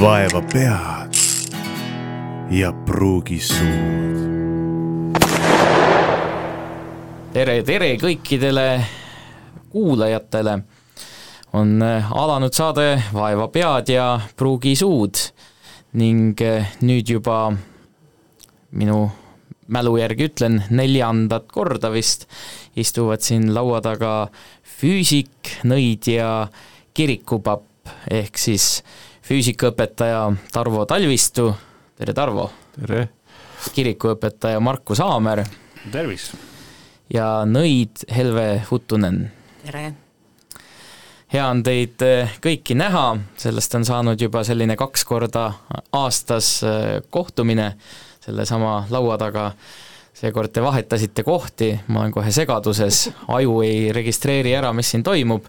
vaeva pead ja pruugi suud. tere, tere kõikidele kuulajatele. on äh, alanud saade Vaeva pead ja pruugi suud ning äh, nüüd juba minu mälu järgi ütlen, neljandat korda vist istuvad siin laua taga füüsik, nõid ja kirikupapp ehk siis füüsikaõpetaja Tarvo Talvistu, tere Tarvo! tere! kirikuõpetaja Markus Aamer. tervis! ja nõid Helve Huttunen. tere! hea on teid eh, kõiki näha, sellest on saanud juba selline kaks korda aastas eh, kohtumine sellesama laua taga. Seekord te vahetasite kohti, ma olen kohe segaduses, aju ei registreeri ära, mis siin toimub.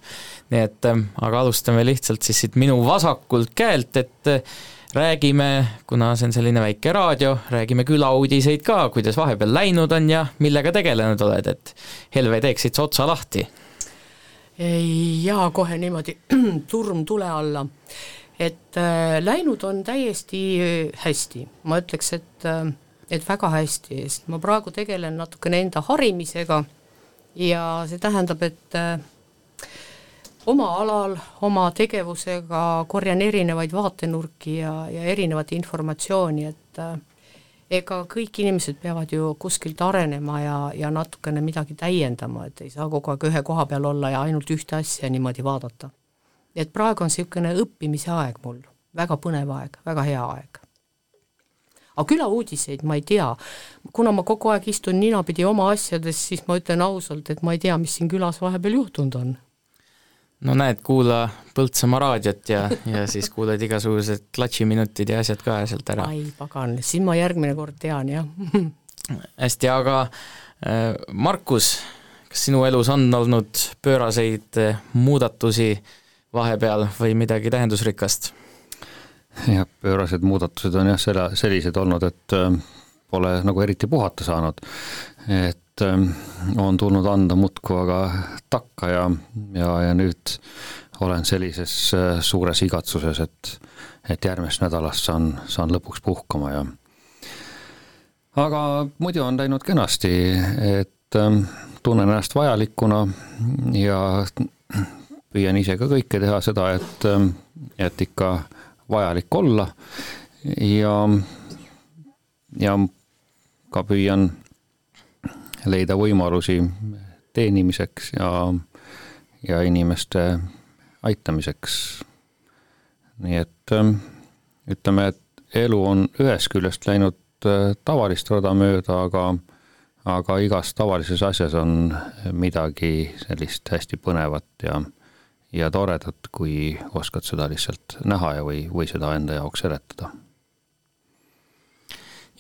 nii et äh, aga alustame lihtsalt siis siit minu vasakult käelt, et äh, räägime, kuna see on selline väike raadio, räägime külauudiseid ka, kuidas vahepeal läinud on ja millega tegelenud oled, et Helve, teeksid sa otsa lahti? jaa, kohe niimoodi, turm tule alla. et äh, läinud on täiesti hästi, ma ütleks, et äh, et väga hästi, sest ma praegu tegelen natukene enda harimisega ja see tähendab, et äh, oma alal, oma tegevusega korjan erinevaid vaatenurki ja, ja erinevat informatsiooni, et äh, ega kõik inimesed peavad ju kuskilt arenema ja, ja natukene midagi täiendama, et ei saa kogu aeg ühe koha peal olla ja ainult ühte asja niimoodi vaadata. et praegu on niisugune õppimise aeg mul, väga põnev aeg, väga hea aeg aga külauudiseid ma ei tea. kuna ma kogu aeg istun ninapidi oma asjades, siis ma ütlen ausalt, et ma ei tea, mis siin külas vahepeal juhtunud on. no näed, kuula Põltsamaa raadiot ja, ja siis kuuled igasugused klatšiminutid ja asjad ka sealt ära. ai pagan, siis ma järgmine kord tean, jah hästi, aga äh, Markus, kas sinu elus on olnud pööraseid äh, muudatusi vahepeal või midagi tähendusrikast? Jah, pöörased muudatused on jah, selle, sellised olnud, et äh, pole nagu eriti puhata saanud. et äh, on tulnud anda muudkui aga takka ja, ja, ja nüüd olen sellises äh, suures igatsuses, et, et järgmisest nädalast saan, saan lõpuks puhkama ja aga muidu on läinud kenasti, et tunnen ennast vajalikuna ja püüan ise ka kõike teha seda, et, et ikka vajalik olla ja, ja ka püüan leida võimalusi teenimiseks ja, ja inimeste aitamiseks. nii et ütleme, et elu on ühest küljest läinud äh, tavalist rada mööda, aga aga igas tavalises asjas on midagi sellist hästi põnevat ja ja toredat, kui oskad seda lihtsalt näha ja, või, või seda enda jaoks seletada.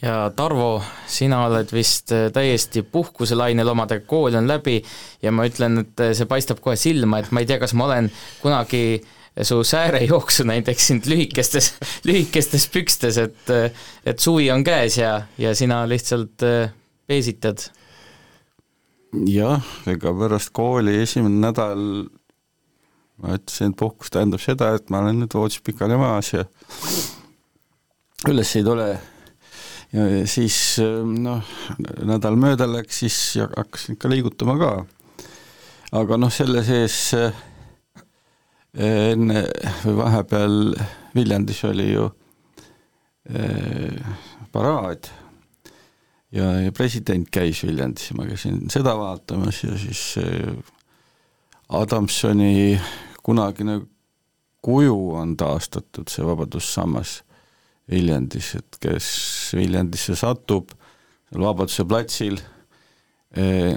ja Tarvo, sina oled vist äh, täiesti puhkuselainel omadega, kool on läbi ja ma ütlen, et äh, see paistab kohe silma, et ma ei tea, kas ma olen kunagi su säärejooksu näiteks sind lühikestes, lühikestes pükstes, et äh, et suvi on käes ja, ja sina lihtsalt peesitad. jah, ega pärast kooli esimene nädal ma ütlesin, et puhkus tähendab seda, et ma olen nüüd voodis pikali maas ja üles ei tule. ja siis noh, nädal mööda läks, siis hakkasin ikka liigutama ka. aga noh, selle sees eh, enne või vahepeal Viljandis oli ju eh, paraad ja, ja president käis Viljandis ja ma käisin seda vaatamas ja siis eh, Adamsoni kunagine kuju on taastatud, see Vabadussammas Viljandis, et kes Viljandisse satub, seal Vabaduse platsil eh,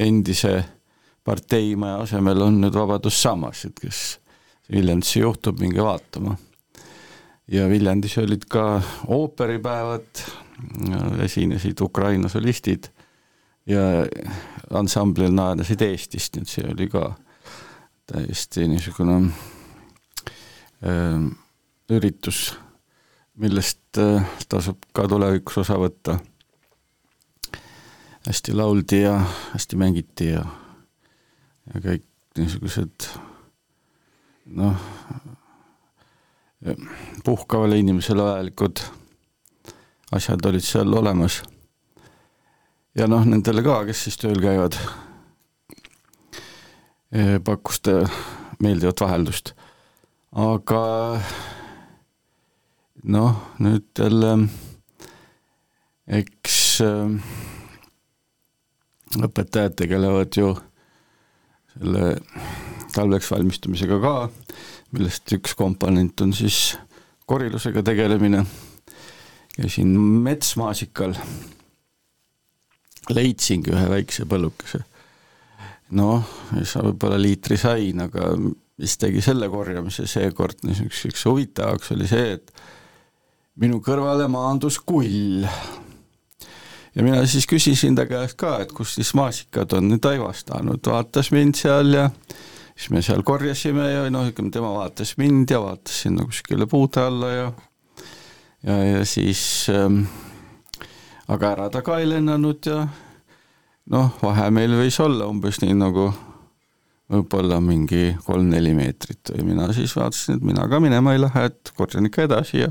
endise parteimaja asemel on nüüd Vabadussammas, et kes Viljandisse juhtub, minge vaatama. ja Viljandis olid ka ooperipäevad, esinesid Ukraina solistid ja ansamblil naerdasid Eestist, nii et see oli ka täiesti niisugune äh, üritus, millest äh, tasub ka tulevikus osa võtta. hästi lauldi ja hästi mängiti ja, ja kõik niisugused noh, puhkavale inimesele vajalikud asjad olid seal olemas. ja noh, nendele ka, kes siis tööl käivad, pakkus ta meeldivat vaheldust. aga noh, nüüd jälle eks äh, õpetajad tegelevad ju selle talveks valmistumisega ka, millest üks komponent on siis korilusega tegelemine. käisin metsmaasikal, leidsingi ühe väikse põllukese. Noh, võib-olla liitri sain, aga mis tegi selle korjamise seekord niisuguseks huvitavaks, oli see, et minu kõrvale maandus kull. Ja mina siis küsisin ta käest ka, et kus siis maasikad on nüüd aivastanud, vaatas mind seal ja siis me seal korjasime ja noh, ütleme tema vaatas mind ja vaatas sinna kuskile puude alla ja ja, ja siis ähm, aga ära ta ka ei lennanud ja noh, vahe meil võis olla umbes nii nagu võib-olla mingi kolm-neli meetrit või mina siis vaatasin, et mina ka minema ei lähe, et korjan ikka edasi ja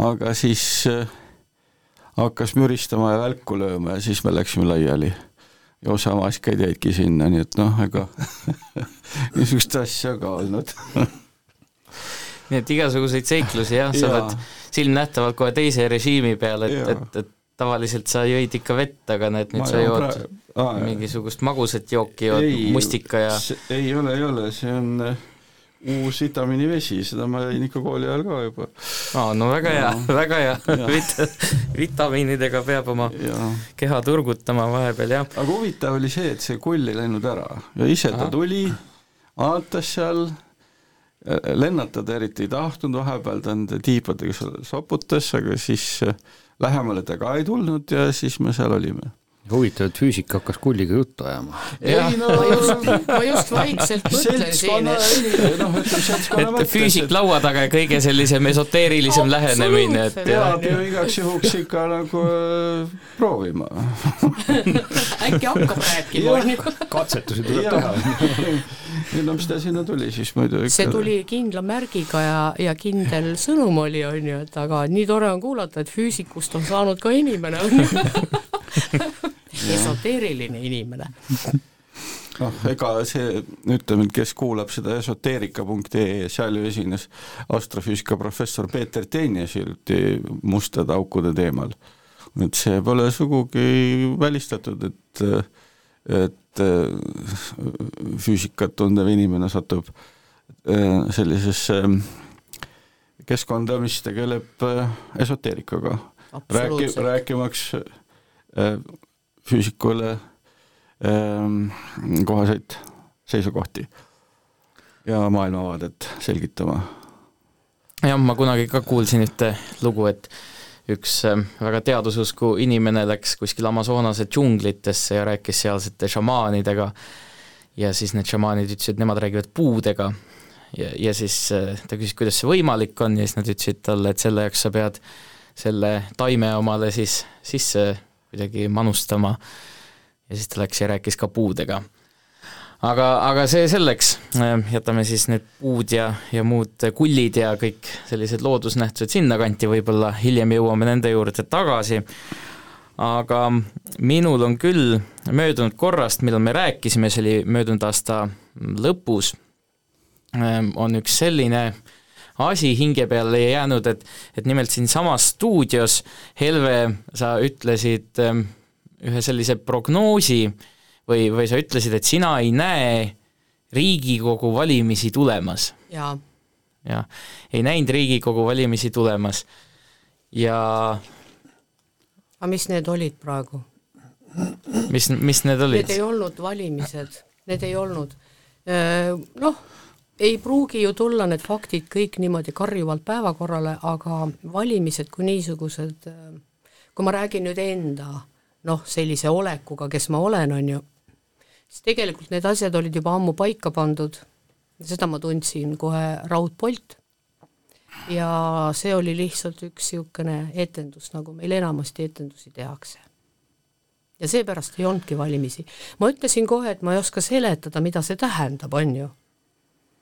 aga siis äh, hakkas müristama ja välku lööma ja siis me läksime laiali. ja osa maasikaid jäidki sinna, nii et noh, ega niisugust asja ka olnud. Nii et igasuguseid seiklusi jah, sa oled silmnähtavalt kohe teise režiimi peal, et, et, et tavaliselt sa jõid ikka vett, aga näed, nüüd Ma sa jood pra... mingisugust magusat jooki, jood mustika ja ei ole, ei ole, see on uus vitamiinivesi, seda ma jõin ikka kooli ajal ka juba. aa, no väga hea, väga hea Vit-, vitamiinidega peab oma ja. keha turgutama vahepeal, jah. aga huvitav oli see, et see kull ei läinud ära ja ise ta Aha. tuli, vaatas seal, lennatada eriti ei tahtnud, vahepeal ta nende tiibadega soputas, aga siis lähemale ta ka ei tulnud ja siis me seal olime. Huvitav, et füüsika hakkas kulliga juttu ajama. ei no ma just, ma just vaikselt mõtlen siin, et ütleme et füüsik laua taga ja kõige sellisem esoteerilisem lähenemine, et peab ju igaks juhuks ikka nagu äh, proovima. Äkki hakkab rääkima, katsetusi tuleb teha. Ei no mis ta sinna tuli siis muidu ikka. see tuli kindla märgiga ja, ja kindel sõnum oli, on ju, et aga nii tore on kuulata, et füüsikust on saanud ka inimene, on ju esoteeriline inimene noh, ega see, ütleme, kes kuulab seda esoteerika.ee, seal ju esines astrofüüsika professor Peeter Teenjas hiljuti mustade aukude teemal. et see pole sugugi välistatud, et, et füüsikat tundev inimene satub äh, sellisesse keskkonda, mis tegeleb äh, esoteerikaga. rääki-, rääkimaks äh, füüsikule ähm, kohaseid seisukohti ja maailmavaadet selgitama. jah, ma kunagi ka kuulsin ühte lugu, et üks ähm, väga teadususku inimene läks kuskil Amazonase džunglitesse ja rääkis sealsete šamaanidega. Ja siis need šamaanid ütlesid, et nemad räägivad puudega. Ja, ja siis äh, ta küsis, kuidas see võimalik on ja siis nad ütlesid talle, et selle jaoks sa pead selle taime omale siis sisse kuidagi manustama. Ja siis ta läks ja rääkis ka puudega. Aga, aga see selleks, jätame siis need puud ja, ja muud kullid ja kõik sellised loodusnähtused sinnakanti, võib-olla. Hiljem jõuame nende juurde tagasi, aga minul on küll möödunud korrast, millal me rääkisime, see oli möödunud aasta lõpus, on üks selline asi hinge peale jäänud, et, et nimelt siinsamas stuudios, Helve, sa ütlesid ähm, ühe sellise prognoosi või, või sa ütlesid, et sina ei näe Riigikogu valimisi tulemas. jah, ei näinud Riigikogu valimisi tulemas ja aga mis need olid praegu? mis, mis need olid? Need ei olnud valimised, need ei olnud. Noh, ei pruugi ju tulla need faktid kõik niimoodi karjuvalt päevakorrale, aga valimised kui niisugused, kui ma räägin nüüd enda noh, sellise olekuga, kes ma olen, on ju, siis tegelikult need asjad olid juba ammu paika pandud, seda ma tundsin kohe raudpolt ja see oli lihtsalt üks niisugune etendus, nagu meil enamasti etendusi tehakse. ja seepärast ei olnudki valimisi. ma ütlesin kohe, et ma ei oska seletada, mida see tähendab, on ju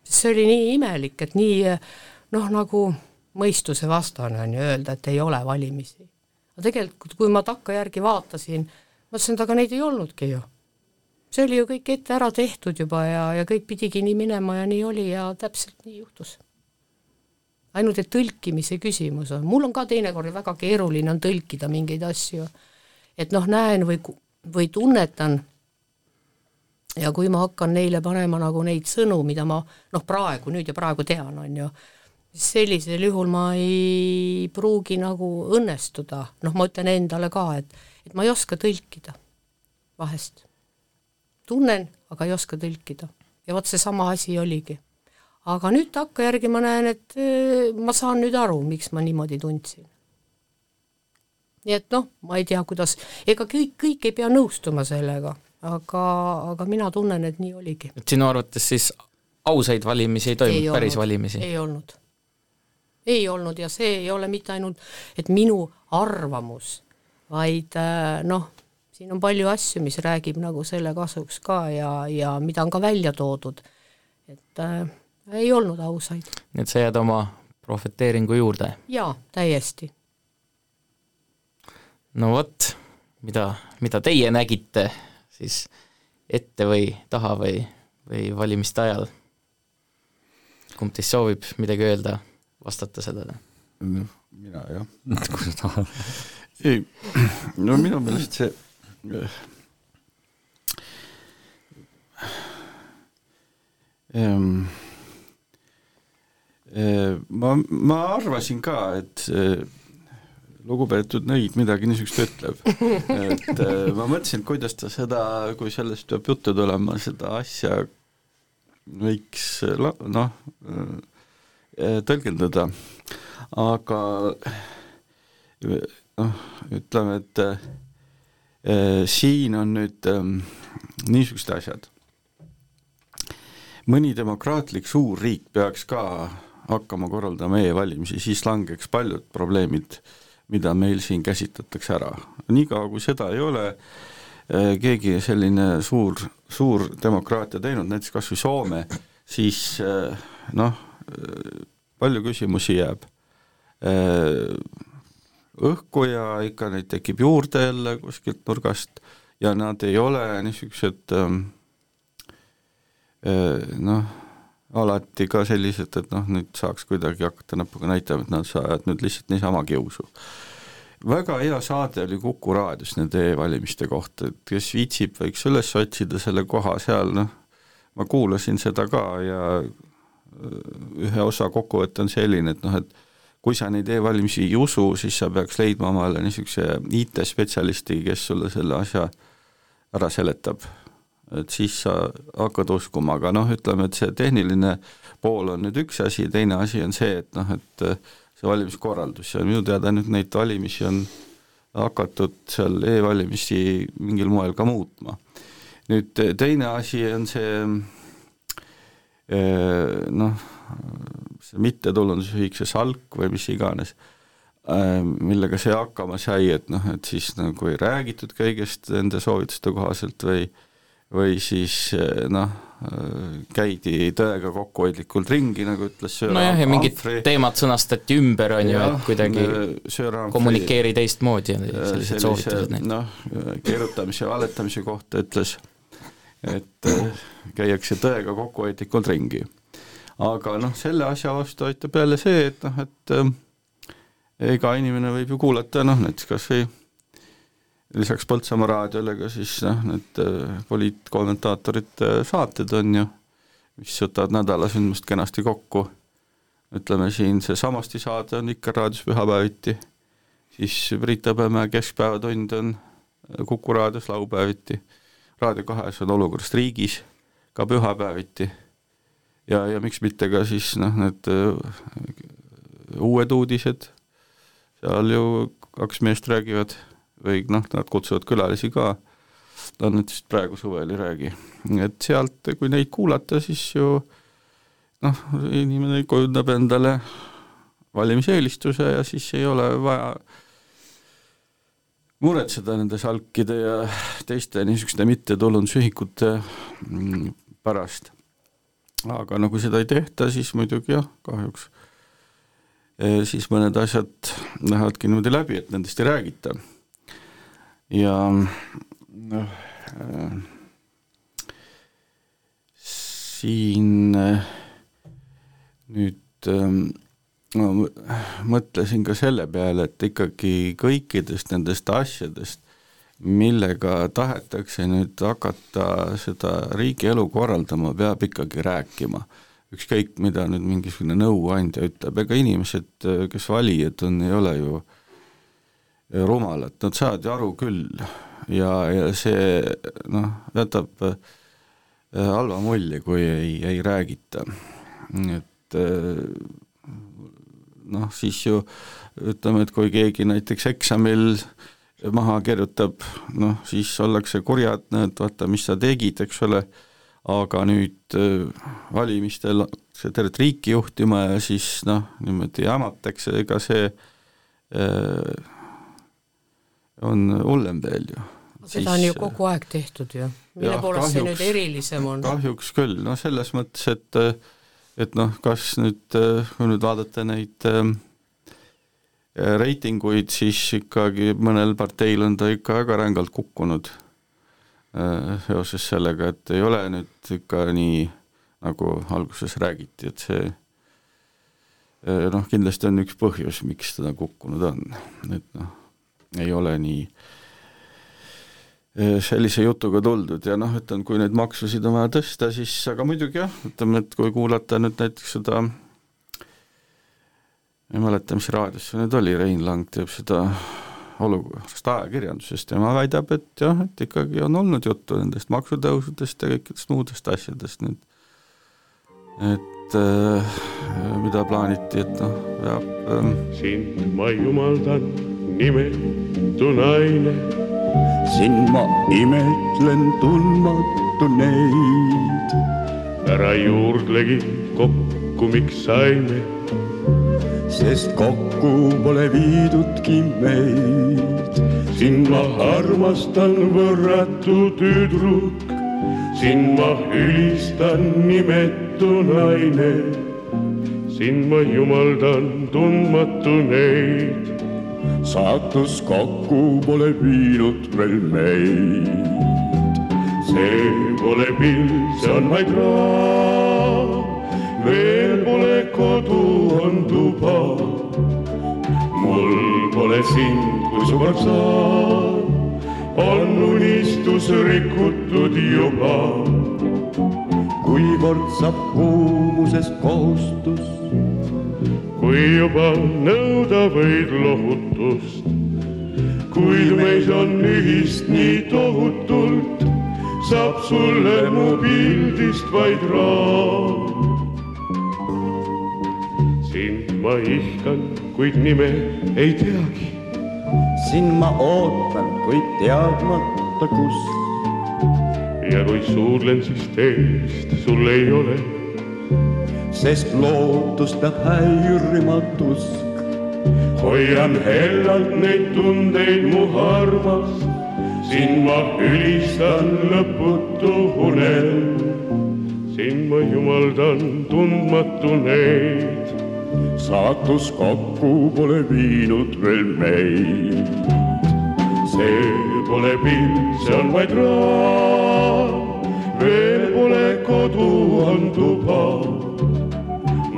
see oli nii imelik, et nii noh, nagu mõistusevastane on ju öelda, et ei ole valimisi. aga tegelikult, kui ma takkajärgi vaatasin, mõtlesin, et aga neid ei olnudki ju. See oli ju kõik ette ära tehtud juba ja, ja kõik pidigi nii minema ja nii oli ja täpselt nii juhtus. ainult et tõlkimise küsimus on, mul on ka teinekord väga keeruline on tõlkida mingeid asju, et noh, näen või, või tunnetan ja kui ma hakkan neile panema nagu neid sõnu, mida ma noh, praegu, nüüd ja praegu tean, on ju, siis sellisel juhul ma ei pruugi nagu õnnestuda, noh, ma ütlen endale ka, et, et ma ei oska tõlkida vahest. Tunnen, aga ei oska tõlkida. ja vot seesama asi oligi. aga nüüd takkajärgi ma näen, et äh, ma saan nüüd aru, miks ma niimoodi tundsin. nii et noh, ma ei tea, kuidas, ega kõik, kõik ei pea nõustuma sellega aga, aga mina tunnen, et nii oligi. et sinu arvates siis ausaid valimisi ei toimunud, päris valimisi? ei olnud. ei olnud ja see ei ole mitte ainult, et minu arvamus, vaid äh, noh, siin on palju asju, mis räägib nagu selle kasuks ka ja, ja mida on ka välja toodud, et äh, ei olnud ausaid. nii et sa jääd oma prohveteeringu juurde? jaa, täiesti. no vot, mida, mida teie nägite siis ette või taha või, või valimiste ajal. kumb teist soovib midagi öelda, vastata sellele? mina jah. kui sa tahad. ei, no minu meelest see ma, ma arvasin ka, et lugupeetud nõid midagi niisugust ütleb. et ma mõtlesin, et kuidas ta seda, kui sellest peab juttu tulema, seda asja võiks noh, tõlgendada, aga noh, ütleme, et siin on nüüd äh, niisugused asjad. mõni demokraatlik suur riik peaks ka hakkama korraldama e-valimisi, siis langeks paljud probleemid äh, mida meil siin käsitletakse ära. niikaua, kui seda ei ole eh, keegi selline suur, suur demokraatia teinud, näiteks kas või Soome, siis eh, noh, palju küsimusi jääb õhku ja ikka neid tekib juurde jälle kuskilt nurgast ja nad ei ole niisugused noh, alati ka sellised, et noh, nüüd saaks kuidagi hakata näpuga näitama, et nad saavad nüüd lihtsalt niisama kiusu. väga hea saade oli Kuku raadios nende e-valimiste kohta, et kes viitsib, võiks üles otsida selle koha seal, noh, ma kuulasin seda ka ja äh, ühe osa kokkuvõte on selline, et noh, et kui sa neid e-valimisi ei usu, siis sa peaks leidma omale niisuguse IT-spetsialisti, kes sulle selle asja ära seletab et siis sa hakkad uskuma, aga noh, ütleme, et see tehniline pool on nüüd üks asi, teine asi on see, et noh, et äh, see valimiskorraldus ja minu teada nüüd neid valimisi on hakatud seal e-valimisi mingil moel ka muutma. nüüd teine asi on see äh, noh, mittetulundusühing, see SALK või mis iganes, äh, millega see hakkama sai, et noh, et siis nagu ei räägitud kõigest nende soovituste kohaselt või äh, või siis eh, noh, eh, käidi tõega kokkuhoidlikult ringi, nagu ütles Sir nojah, ja mingid teemad sõnastati ümber, on ju, et kuidagi kommunikeeri teistmoodi, sellised soovitused. noh, keerutamise ja valetamise kohta ütles, et käiakse tõega kokkuhoidlikult ringi. Aga noh, selle asja vastu aitab jälle see, et noh, et iga inimene võib ju kuulata noh, näiteks kas või lisaks Põltsamaa raadiole ka siis noh, need äh, poliitkommentaatorite saated on ju, mis võtavad nädalasündmust kenasti kokku, ütleme siin see Samasti saade on ikka raadios pühapäeviti, siis Priit Hõbemäe Keskpäevatund on Kuku raadios laupäeviti, Raadio kahes on Olukorrast riigis ka pühapäeviti ja, ja miks mitte ka siis noh, need uh, uued uudised, seal ju kaks meest räägivad või noh, nad kutsuvad külalisi ka, nad nüüd vist praegu suvel ei räägi. et sealt, kui neid kuulata, siis ju noh, inimene kujundab endale valimiseelistuse ja siis ei ole vaja muretseda nende salkide ja teiste niisuguste mittetulundusühikute mm, pärast. Aga no kui seda ei tehta, siis muidugi jah, kahjuks siis mõned asjad lähevadki niimoodi läbi, et nendest ei räägita. ja noh, siin nüüd ma mõtlesin ka selle peale, et ikkagi kõikidest nendest asjadest, millega tahetakse nüüd hakata seda riigielu korraldama, peab ikkagi rääkima. ükskõik, mida nüüd mingisugune nõuandja ütleb, ega inimesed, kes valijad on, ei ole ju rumalad, nad saavad ju aru küll ja, ja see noh, jätab äh, halva mulje, kui ei, ei räägita. et äh, noh, siis ju ütleme, et kui keegi näiteks eksamil maha kirjutab, noh siis ollakse kurjad, näed, vaata, mis sa tegid, eks ole, aga nüüd äh, valimistel see tervet riiki juhtima ja siis noh, niimoodi jamatakse, ega see äh, on hullem veel ju. seda on ju kogu aeg tehtud ju, mille poolest see nüüd erilisem on? kahjuks küll, no selles mõttes, et et noh, kas nüüd, kui nüüd vaadata neid äh, reitinguid, siis ikkagi mõnel parteil on ta ikka väga rängalt kukkunud äh, seoses sellega, et ei ole nüüd ikka nii, nagu alguses räägiti, et see äh, noh, kindlasti on üks põhjus, miks teda kukkunud on, et noh, ei ole nii äh, sellise jutuga tuldud ja noh, ütlen, kui neid maksusid on vaja tõsta, siis aga muidugi jah, ütleme, et kui kuulata nüüd näiteks seda äh, ei mäleta, mis raadios see nüüd oli, Rein Lang teeb seda olukorrast ajakirjandusest ja ma väidab, et jah, et ikkagi on olnud juttu nendest maksutõusudest ja kõikidest muudest asjadest nüüd, et äh, mida plaaniti, et noh, peab ähm, sind ma jumaldan, nimetu naine, sind ma imetlen tundmatu neid. ära juurdlegi kokku, miks saime sest kokku pole viidudki meid. sind ma armastan, võrratu tüdruk, sind ma ülistan, nimetu naine. sind ma jumaldan, tundmatu neid. saatus kokku pole viinud veel meid. see pole pill, see on vaid raam veel pole kodu, on tuba. mul pole sind, kui su kord saab, on unistus rikutud juba. kui kord saab kuumusest kohustus, kui juba nõuda võid lohutust, kuid meis on ühist nii tohutult, saab sulle mu pildist vaid raam ma ihkan, kuid nime ei teagi. sind ma ootan, kuid teadmata kus. ja kui suudlen, siis teist sul ei ole. sest lootust peab häirima tusk. hoian hellalt neid tundeid, mu armas, sind ma ülistan lõputu unel. sind ma jumaldan tundmatu neid saatus kokku pole viinud veel meid. see pole pind, see on vaid raam, veel pole kodu, on tuba.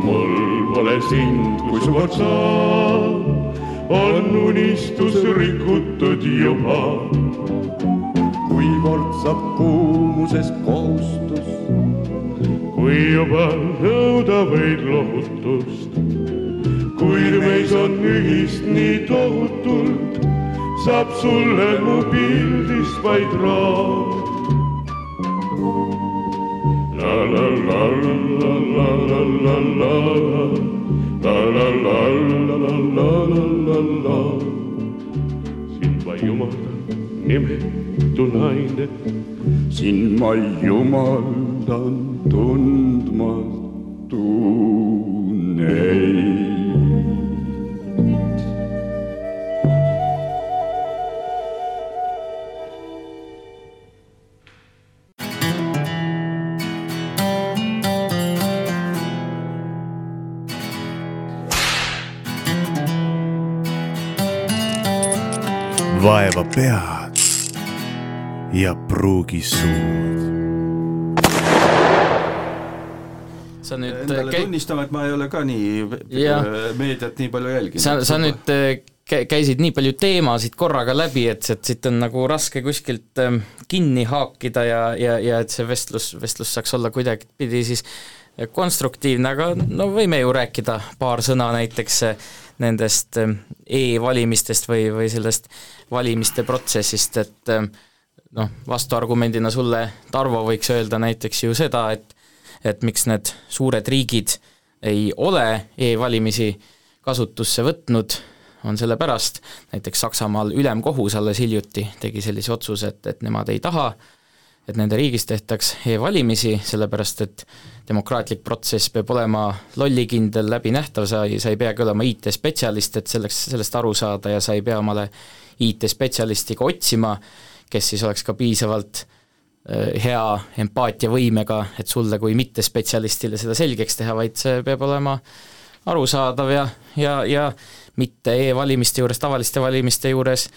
mul pole sind, kui su kord saab, on unistus rikutud juba. kui kord saab kuumusest kohustus, kui juba nõuda võid lohutust kuid meis on ühist nii tohutult, saab sulle mu pildist vaid raam. la la la la la la la la la la la la la la la la sind ma jumaldan, nimetu naine. sind ma jumaldan tundmatu vaeva pead ja pruugi suud. sa nüüd Endale käi- tunnistama, et ma ei ole ka nii Jah. meediat nii palju jälginud. sa, sa nüüd äh, kä-, käisid nii palju teemasid korraga läbi, et, et siit on nagu raske kuskilt ähm, kinni haakida ja, ja, ja et see vestlus, vestlus saaks olla kuidagipidi siis konstruktiivne, aga no võime ju rääkida paar sõna näiteks äh, nendest ähm, e-valimistest või, või sellest valimiste protsessist, et ähm, noh, vastuargumendina sulle, Tarvo, võiks öelda näiteks ju seda, et et miks need suured riigid ei ole e-valimisi kasutusse võtnud, on sellepärast, näiteks Saksamaal ülemkohus alles hiljuti tegi sellise otsuse, et, et nemad ei taha, et nende riigis tehtaks e-valimisi, sellepärast et demokraatlik protsess peab olema lollikindel, läbinähtav, sa ei, sa ei peagi olema IT-spetsialist, et selleks, sellest aru saada ja sa ei pea omale IT-spetsialisti ka otsima, kes siis oleks ka piisavalt äh, hea empaatiavõimega, et sulle kui mittespetsialistile seda selgeks teha, vaid see peab olema arusaadav ja, ja, ja mitte e-valimiste juures, tavaliste valimiste juures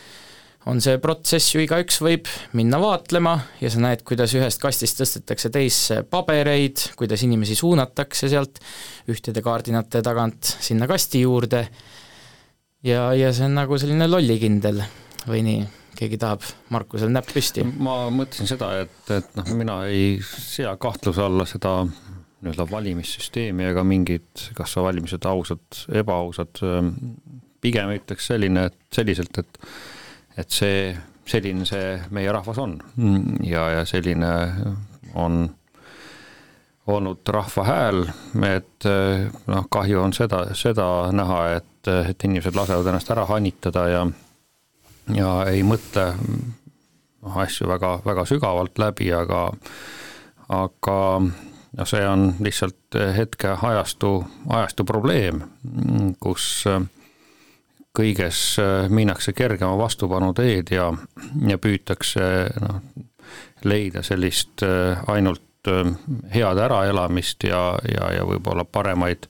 on see protsess ju igaüks võib minna vaatlema ja sa näed, kuidas ühest kastist tõstetakse teisse pabereid, kuidas inimesi suunatakse sealt ühtede kaardinate tagant sinna kasti juurde ja, ja see on nagu selline lollikindel või nii, keegi tahab Markusel näpp püsti? ma mõtlesin seda, et, et noh, mina ei sea kahtluse alla seda nii-öelda valimissüsteemi ega mingit, kas valimised ausad, ebaausad, pigem ütleks selline, et selliselt, et et see, selline see meie rahvas on. Ja, ja selline on olnud rahva hääl, et noh, kahju on seda, seda näha, et, et inimesed lasevad ennast ära hanitada ja ja ei mõtle noh, asju väga, väga sügavalt läbi, aga aga no see on lihtsalt hetke ajastu, ajastu probleem, kus kõiges minnakse kergema vastupanu teed ja, ja püütakse noh, leida sellist ainult head äraelamist ja, ja, ja võib-olla paremaid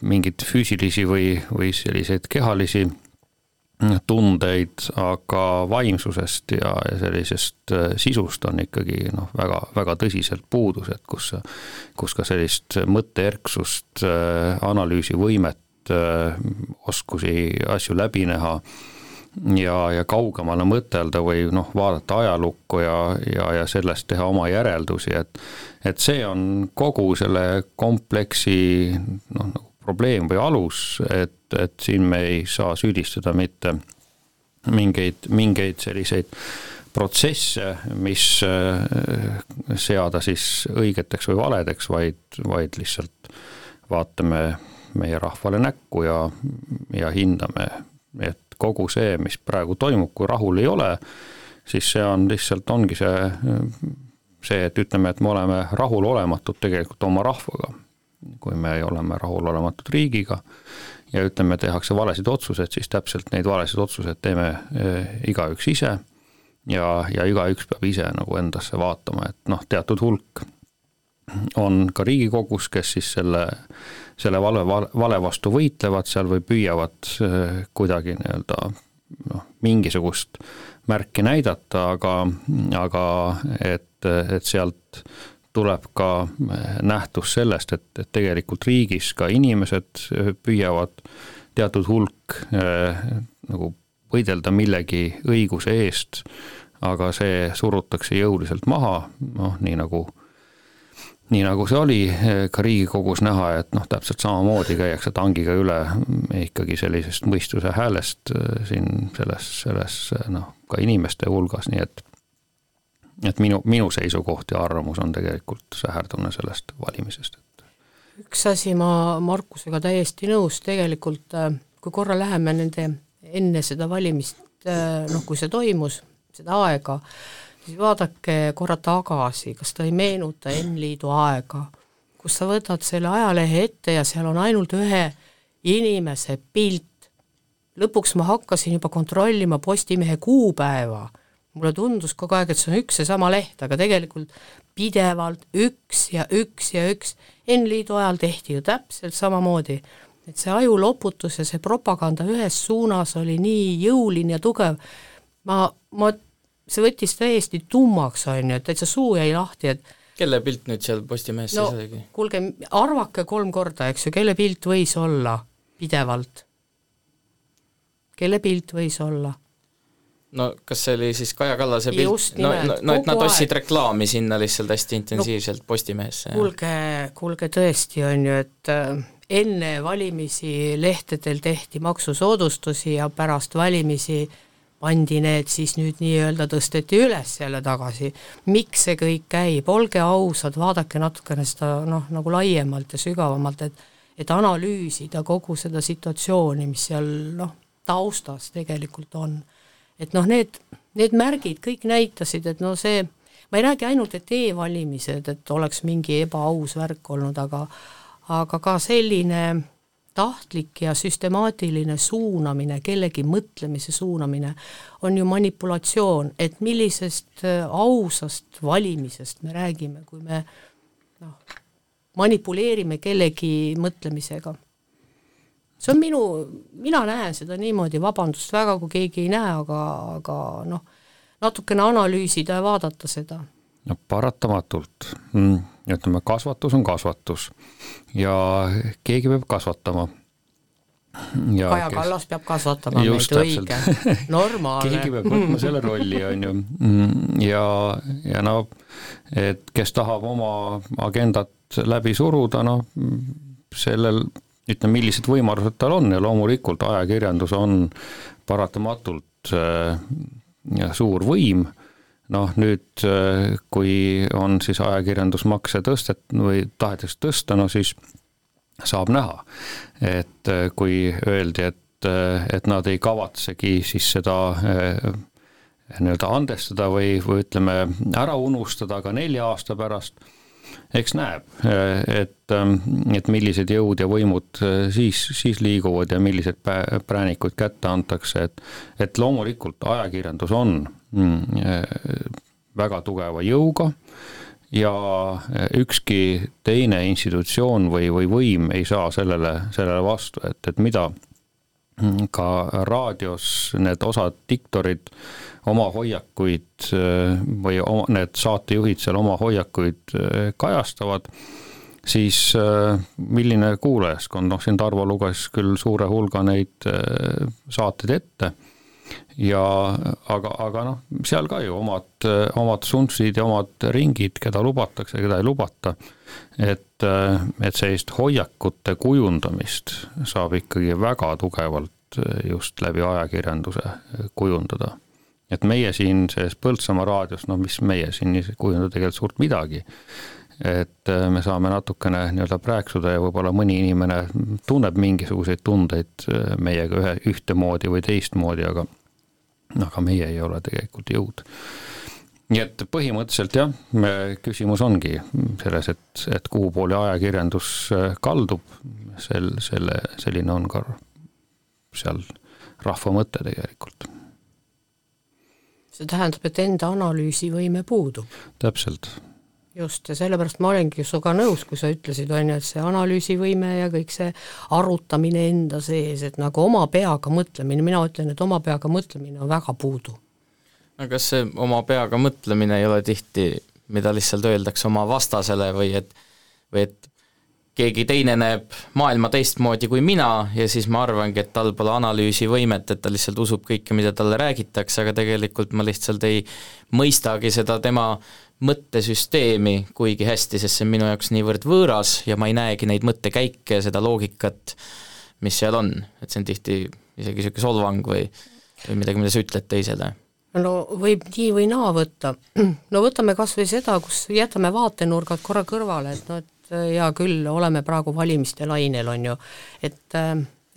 mingeid füüsilisi või, või selliseid kehalisi tundeid, aga vaimsusest ja, ja sellisest sisust on ikkagi noh, väga, väga tõsiselt puudus, et kus, kus ka sellist mõtteerksust, analüüsivõimet, oskusi asju läbi näha ja, ja kaugemale mõtelda või noh, vaadata ajalukku ja, ja, ja sellest teha oma järeldusi, et et see on kogu selle kompleksi noh, nagu probleem või alus, et, et siin me ei saa süüdistada mitte mingeid, mingeid selliseid protsesse, mis seada siis õigeteks või valedeks, vaid, vaid lihtsalt vaatame meie rahvale näkku ja, ja hindame, et kogu see, mis praegu toimub, kui rahul ei ole, siis see on lihtsalt, ongi see, see, et ütleme, et me oleme rahulolematud tegelikult oma rahvaga. kui me oleme rahulolematud riigiga ja ütleme, tehakse valesid otsuseid, siis täpselt neid valesid otsuseid teeme igaüks ise ja, ja igaüks peab ise nagu endasse vaatama, et noh, teatud hulk on ka Riigikogus, kes siis selle, selle vale, vale vastu võitlevad seal või püüavad kuidagi nii-öelda noh, mingisugust märki näidata, aga, aga et, et sealt tuleb ka nähtus sellest, et, et tegelikult riigis ka inimesed püüavad teatud hulk äh, nagu võidelda millegi õiguse eest, aga see surutakse jõuliselt maha, noh, nii nagu nii nagu see oli ka Riigikogus näha, et noh, täpselt samamoodi käiakse tangiga üle ikkagi sellisest mõistuse häälest siin selles, selles noh, ka inimeste hulgas, nii et et minu, minu seisukoht ja arvamus on tegelikult säherdune sellest valimisest, üks asi, ma Markusega täiesti nõus, tegelikult kui korra läheme nende, enne seda valimist, noh kui see toimus, seda aega, siis vaadake korra tagasi, kas ta ei meenuta N-liidu aega, kus sa võtad selle ajalehe ette ja seal on ainult ühe inimese pilt. lõpuks ma hakkasin juba kontrollima Postimehe kuupäeva, mulle tundus kogu aeg, et see on üks ja sama leht, aga tegelikult pidevalt üks ja üks ja üks. N-liidu ajal tehti ju täpselt samamoodi, et see ajuloputus ja see propaganda ühes suunas oli nii jõuline ja tugev, ma, ma, see võttis täiesti tummaks, on ju, et täitsa suu jäi lahti, et kelle pilt nüüd seal Postimehes no siis oligi? kuulge, arvake kolm korda, eks ju, kelle pilt võis olla pidevalt? kelle pilt võis olla? no kas see oli siis Kaja Kallase pilt? No, no, no et nad ostsid reklaami sinna lihtsalt hästi intensiivselt no, Postimehesse. kuulge, kuulge tõesti, on ju, et äh, enne valimisi lehtedel tehti maksusoodustusi ja pärast valimisi pandi need siis nüüd nii-öelda tõsteti üles jälle tagasi. miks see kõik käib, olge ausad, vaadake natukene seda noh, nagu laiemalt ja sügavamalt, et et analüüsida kogu seda situatsiooni, mis seal noh, taustas tegelikult on. et noh, need, need märgid kõik näitasid, et no see, ma ei räägi ainult, et e-valimised, et oleks mingi ebaaus värk olnud, aga aga ka selline tahtlik ja süstemaatiline suunamine, kellegi mõtlemise suunamine, on ju manipulatsioon, et millisest äh, ausast valimisest me räägime, kui me noh, manipuleerime kellegi mõtlemisega. see on minu, mina näen seda niimoodi, vabandust väga, kui keegi ei näe, aga, aga noh, natukene analüüsida ja vaadata seda. no paratamatult mm ütleme, kasvatus on kasvatus. Ja keegi peab kasvatama. Kaja kes... Kallas peab kasvatama Just meid, õige, normaalne. keegi peab võtma selle rolli, on ju, ja, ja no, et kes tahab oma agendat läbi suruda, noh, sellel ütleme, millised võimalused tal on. Ja loomulikult ajakirjandus on paratamatult äh, suur võim noh, nüüd kui on siis ajakirjandusmakse tõstet- või tahetakse tõsta, no siis saab näha, et kui öeldi, et, et nad ei kavatsegi siis seda nii-öelda andestada või, või ütleme, ära unustada ka nelja aasta pärast, eks näeb, et, et millised jõud ja võimud siis, siis liiguvad ja millised präänikud kätte antakse, et et loomulikult ajakirjandus on väga tugeva jõuga ja ükski teine institutsioon või, või võim ei saa sellele, sellele vastu, et, et mida ka raadios need osad diktorid oma hoiakuid või oma, need saatejuhid seal oma hoiakuid kajastavad, siis milline kuulajaskond, noh siin Tarvo luges küll suure hulga neid saateid ette ja aga, aga noh, seal ka ju omad, omad suntsid ja omad ringid, keda lubatakse, keda ei lubata. et, et sellist hoiakute kujundamist saab ikkagi väga tugevalt just läbi ajakirjanduse kujundada. et meie siin selles Põltsamaa raadios, no mis meie siin ei kujunda tegelikult suurt midagi et me saame natukene nii-öelda prääksuda ja võib-olla mõni inimene tunneb mingisuguseid tundeid meiega ühe, ühtemoodi või teistmoodi, aga aga meie ei ole tegelikult jõud. nii et põhimõtteliselt jah, küsimus ongi selles, et, et kuhu poole ajakirjandus äh, kaldub, sel, selle, selline on ka seal rahva mõte tegelikult. see tähendab, et enda analüüsivõime puudub? täpselt just, ja sellepärast ma olengi sinuga nõus, kui sa ütlesid, on ju, et see analüüsivõime ja kõik see arutamine enda sees, et nagu oma peaga mõtlemine, mina ütlen, et oma peaga mõtlemine on väga puudu. no kas see oma peaga mõtlemine ei ole tihti, mida lihtsalt öeldakse oma vastasele või et, või et keegi teine näeb maailma teistmoodi kui mina ja siis ma arvangi, et tal pole analüüsivõimet, et ta lihtsalt usub kõike, mida talle räägitakse, aga tegelikult ma lihtsalt ei mõistagi seda tema mõttesüsteemi kuigi hästi, sest see on minu jaoks niivõrd võõras ja ma ei näegi neid mõttekäike ja seda loogikat, mis seal on, et see on tihti isegi niisugune solvang või, või midagi, mida sa ütled teisele. No võib nii või naa võtta. no võtame kas või seda, kus jätame vaatenurgad korra kõrvale, et noh, et hea küll, oleme praegu valimiste lainel, on ju, et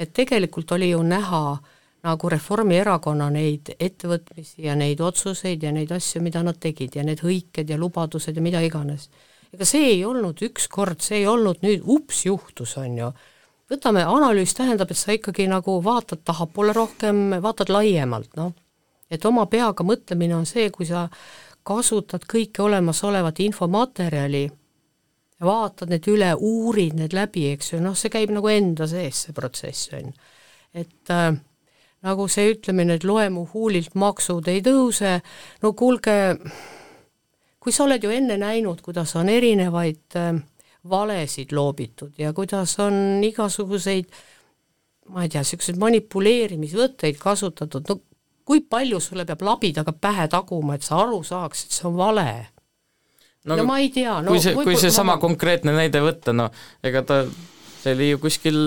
et tegelikult oli ju näha äh, nagu Reformierakonna neid ettevõtmisi ja neid otsuseid ja neid asju, mida nad tegid ja need hõiked ja lubadused ja mida iganes. ega see ei olnud üks kord, see ei olnud nüüd ups juhtus, on ju. võtame, analüüs tähendab, et sa ikkagi nagu vaatad tahapoole rohkem, vaatad laiemalt, noh. et oma peaga mõtlemine on see, kui sa kasutad kõike olemasolevat infomaterjali ja vaatad need üle, uurid need läbi, eks ju, noh, see käib nagu enda sees, see protsess, on et äh, nagu see ütlemine, et loe mu huulilt, maksud ei tõuse, no kuulge, kui sa oled ju enne näinud, kuidas on erinevaid äh, valesid loobitud ja kuidas on igasuguseid ma ei tea, niisuguseid manipuleerimisvõtteid kasutatud, no kui palju sulle peab labidaga pähe taguma, et sa aru saaks, et see on vale? no, no ma ei tea, no kui see, kui seesama ma... konkreetne näide võtta, no ega ta, see oli ju kuskil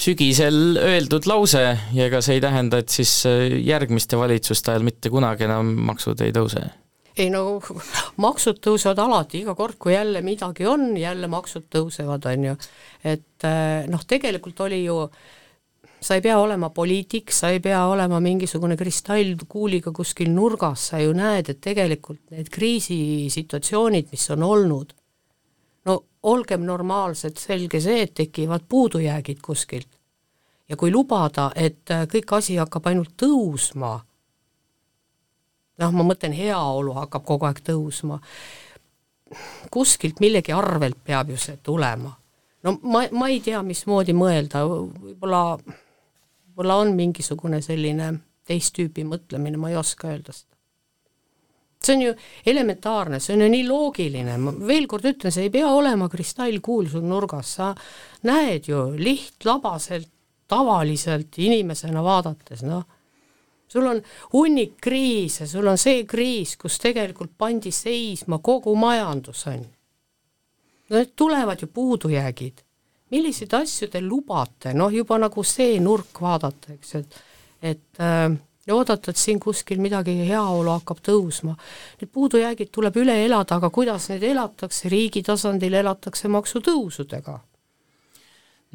sügisel öeldud lause ja ega see ei tähenda, et siis järgmiste valitsuste ajal mitte kunagi enam maksud ei tõuse ei no maksud tõusevad alati, iga kord, kui jälle midagi on, jälle maksud tõusevad, on ju. et noh, tegelikult oli ju äh, sa ei pea olema poliitik, sa ei pea olema mingisugune kristallkuuliga kuskil nurgas, sa ju näed, et tegelikult need kriisisituatsioonid, mis on olnud, no olgem normaalsed, selge see, et tekivad puudujäägid kuskilt. ja kui lubada, et kõik asi hakkab ainult tõusma, noh, ma mõtlen, heaolu hakkab kogu aeg tõusma, kuskilt millegi arvelt peab ju see tulema no ma, ma ei tea, mismoodi mõelda, võib-olla võib-olla on mingisugune selline teist tüüpi mõtlemine, ma ei oska öelda seda. See on ju elementaarne, see on ju nii loogiline, ma veel kord ütlen, see ei pea olema kristallkuul sul nurgas, sa näed ju lihtlabaselt, tavaliselt inimesena vaadates, noh, sul on hunnik kriise, sul on see kriis, kus tegelikult pandi seisma kogu majandus, on ju. no need tulevad ju puudujäägid. Milliseid asju te lubate, noh juba nagu see nurk vaadata, eks, et et äh, oodata, et siin kuskil midagi, heaolu hakkab tõusma. Need puudujäägid tuleb üle elada, aga kuidas neid elatakse, riigi tasandil elatakse maksutõusudega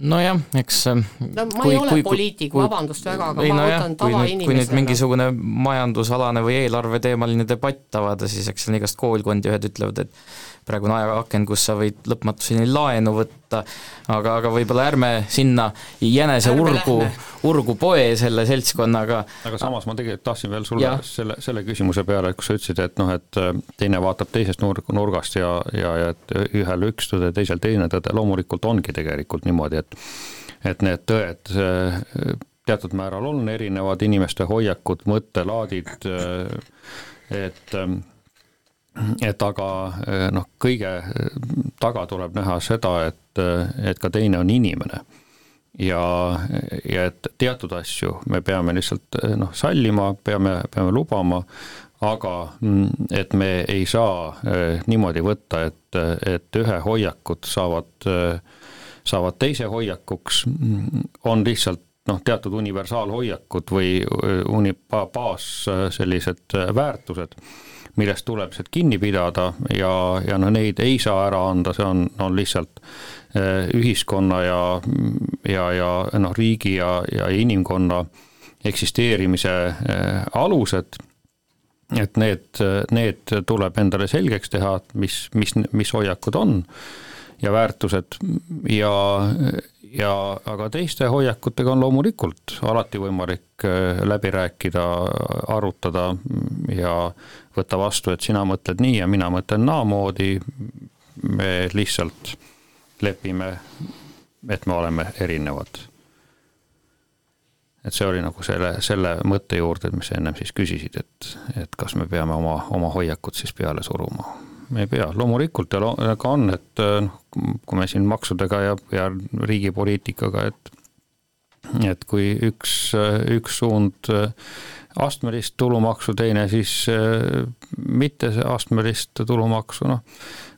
nojah, eks no ma kui, ei ole kui, poliitik, vabandust väga, aga ei, ma no võtan tavainimesena. kui nüüd mingisugune majandusalane või eelarveteemaline debatt avada, siis eks seal on igast koolkondi, ühed ütlevad, et praegune ajaaken, kus sa võid lõpmatuseni laenu võtta, aga, aga võib-olla ärme sinna jänese ärme urgu, urgu poe selle seltskonnaga. aga samas ma tegelikult tahtsin veel sulle ja. selle, selle küsimuse peale, kus sa ütlesid, et noh, et äh, teine vaatab teisest nurg, nurgast ja, ja, ja et ühel üks tõde, teisel teine tõde, loomulikult ongi tegelikult niimoodi, et et need tõed äh, teatud määral on erinevad, inimeste hoiakud, mõttelaadid, äh, et ähm, et aga noh, kõige taga tuleb näha seda, et, et ka teine on inimene. Ja, ja et teatud asju me peame lihtsalt noh, sallima, peame, peame lubama, aga mm, et me ei saa niimoodi võtta, et, et ühe hoiakud saavad, saavad teise hoiakuks, mm, on lihtsalt noh, teatud universaalhoiakud või uni-, baas sellised väärtused millest tuleb lihtsalt kinni pidada ja, ja noh, neid ei saa ära anda, see on, on lihtsalt eh, ühiskonna ja, ja, ja noh, riigi ja, ja inimkonna eksisteerimise eh, alused. Et need, need tuleb endale selgeks teha, mis, mis, mis hoiakud on ja väärtused. Ja, ja aga teiste hoiakutega on loomulikult alati võimalik eh, läbi rääkida, arutada ja võtta vastu, et sina mõtled nii ja mina mõtlen naamoodi, me lihtsalt lepime, et me oleme erinevad. et see oli nagu selle, selle mõtte juurde, mis sa ennem siis küsisid, et, et kas me peame oma, oma hoiakut siis peale suruma. Ei pea, loomulikult ja lo-, ka on, et noh, kui me siin maksudega ja, ja riigi poliitikaga, et et kui üks, üks suund astmelist tulumaksu, teine siis äh, mitte astmelist tulumaksu, noh,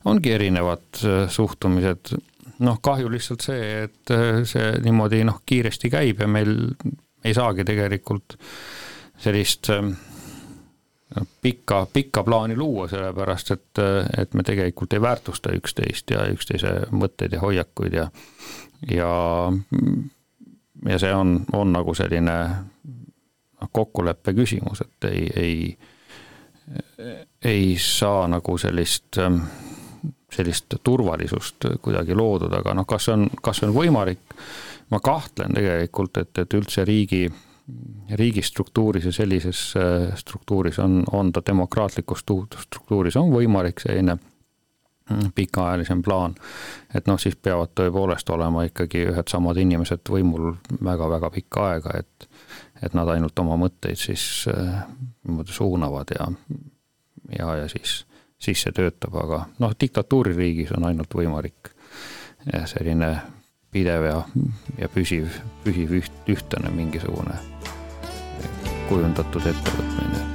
ongi erinevad äh, suhtumised. noh, kahju lihtsalt see, et äh, see niimoodi noh, kiiresti käib ja meil ei saagi tegelikult sellist pikka, pikka plaani luua, sellepärast et, et me tegelikult ei väärtusta üksteist ja üksteise mõtteid ja hoiakuid ja ja ja see on, on nagu selline noh, kokkuleppe küsimus, et ei, ei, ei saa nagu sellist, sellist turvalisust kuidagi loodud, aga noh, kas see on, kas see on võimalik, ma kahtlen tegelikult, et, et üldse riigi, riigistruktuuris ja sellises struktuuris on, on ta demokraatlikus struktuuris on võimalik selline pikaajalisem plaan. et noh, siis peavad tõepoolest olema ikkagi ühed samad inimesed võimul väga-väga pikka aega, et et nad ainult oma mõtteid siis äh, niimoodi suunavad ja, ja, ja siis, siis see töötab, aga noh, diktatuuririigis on ainult võimalik selline pidev ja, ja püsiv, püsiv üht, ühtlane mingisugune kujundatud ettevõtmine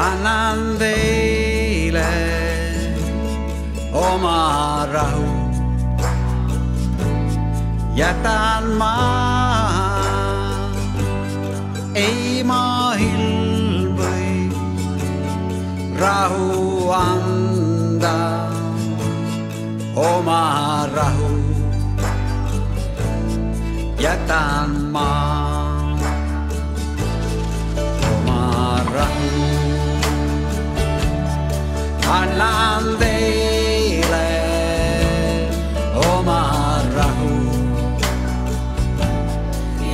annan teile oma rahu. jätan ma, rahu anda, oma rahu jätan ma annan teile oma rahu.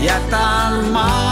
jätan ma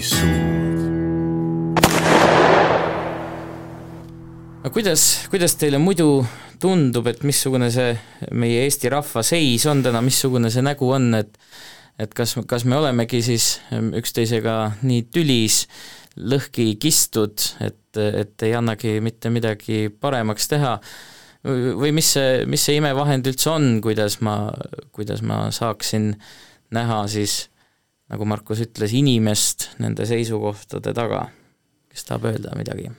suud. aga kuidas, kuidas teile muidu tundub, et missugune see meie Eesti rahva seis on täna, missugune see nägu on, et et kas, kas me olemegi siis üksteisega nii tülis, lõhki kistud, et, et ei annagi mitte midagi paremaks teha, või mis see, mis see imevahend üldse on, kuidas ma, kuidas ma saaksin näha siis, nagu Markus ütles, inimest nende seisukohtade taga, kes tahab öelda midagi?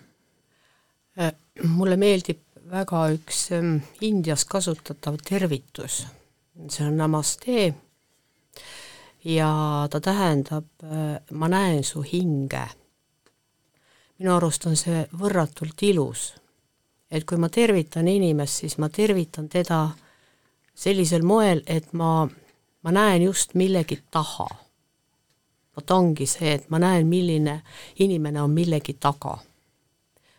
Äh, mulle meeldib väga üks ähm, Indias kasutatav tervitus, see on namaste ja ta tähendab äh, ma näen su hinge. minu arust on see võrratult ilus et kui ma tervitan inimest, siis ma tervitan teda sellisel moel, et ma, ma näen just millegi taha. Vot ongi see, et ma näen, milline inimene on millegi taga.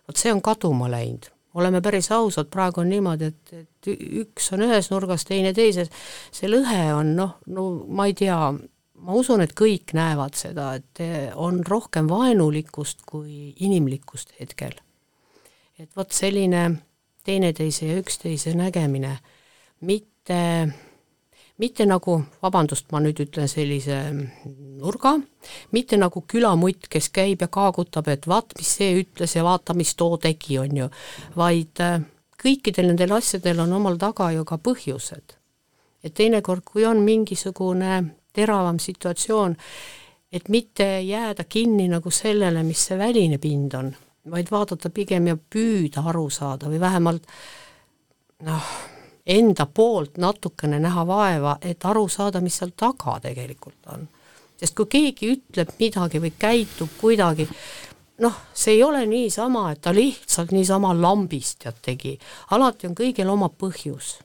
vot see on kaduma läinud, oleme päris ausad, praegu on niimoodi, et, et üks on ühes nurgas, teine teises, see lõhe on noh, no ma ei tea, ma usun, et kõik näevad seda, et on rohkem vaenulikkust kui inimlikkust hetkel. Et vot selline teineteise ja üksteise nägemine, mitte, mitte nagu, vabandust, ma nüüd ütlen sellise nurga, mitte nagu külamutt, kes käib ja kaagutab, et vaat, mis see ütles ja vaata, mis too tegi, on ju, vaid äh, kõikidel nendel asjadel on omal taga ju ka põhjused. et teinekord, kui on mingisugune teravam situatsioon, et mitte jääda kinni nagu sellele, mis see väline pind on vaid vaadata pigem ja püüda aru saada või vähemalt noh, enda poolt natukene näha vaeva, et aru saada, mis seal taga tegelikult on. sest kui keegi ütleb midagi või käitub kuidagi, noh, see ei ole niisama, et ta lihtsalt niisama lambist tead tegi, alati on kõigil oma põhjus.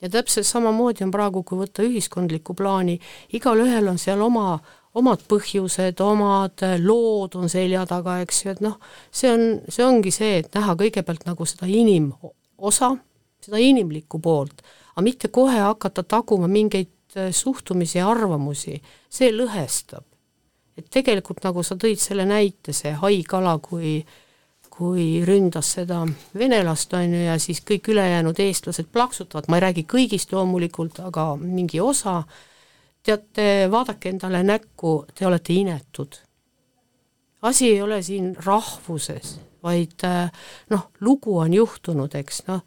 ja täpselt samamoodi on praegu, kui võtta ühiskondlikku plaani, igalühel on seal oma omad põhjused, omad lood on selja taga, eks ju, et noh, see on, see ongi see, et näha kõigepealt nagu seda inimosa, seda inimlikku poolt, aga mitte kohe hakata taguma mingeid äh, suhtumisi ja arvamusi, see lõhestab. et tegelikult nagu sa tõid selle näite, see haikala, kui kui ründas seda venelast, on ju, ja siis kõik ülejäänud eestlased plaksutavad, ma ei räägi kõigist loomulikult, aga mingi osa, teate, vaadake endale näkku, te olete inetud. asi ei ole siin rahvuses, vaid äh, noh, lugu on juhtunud, eks noh,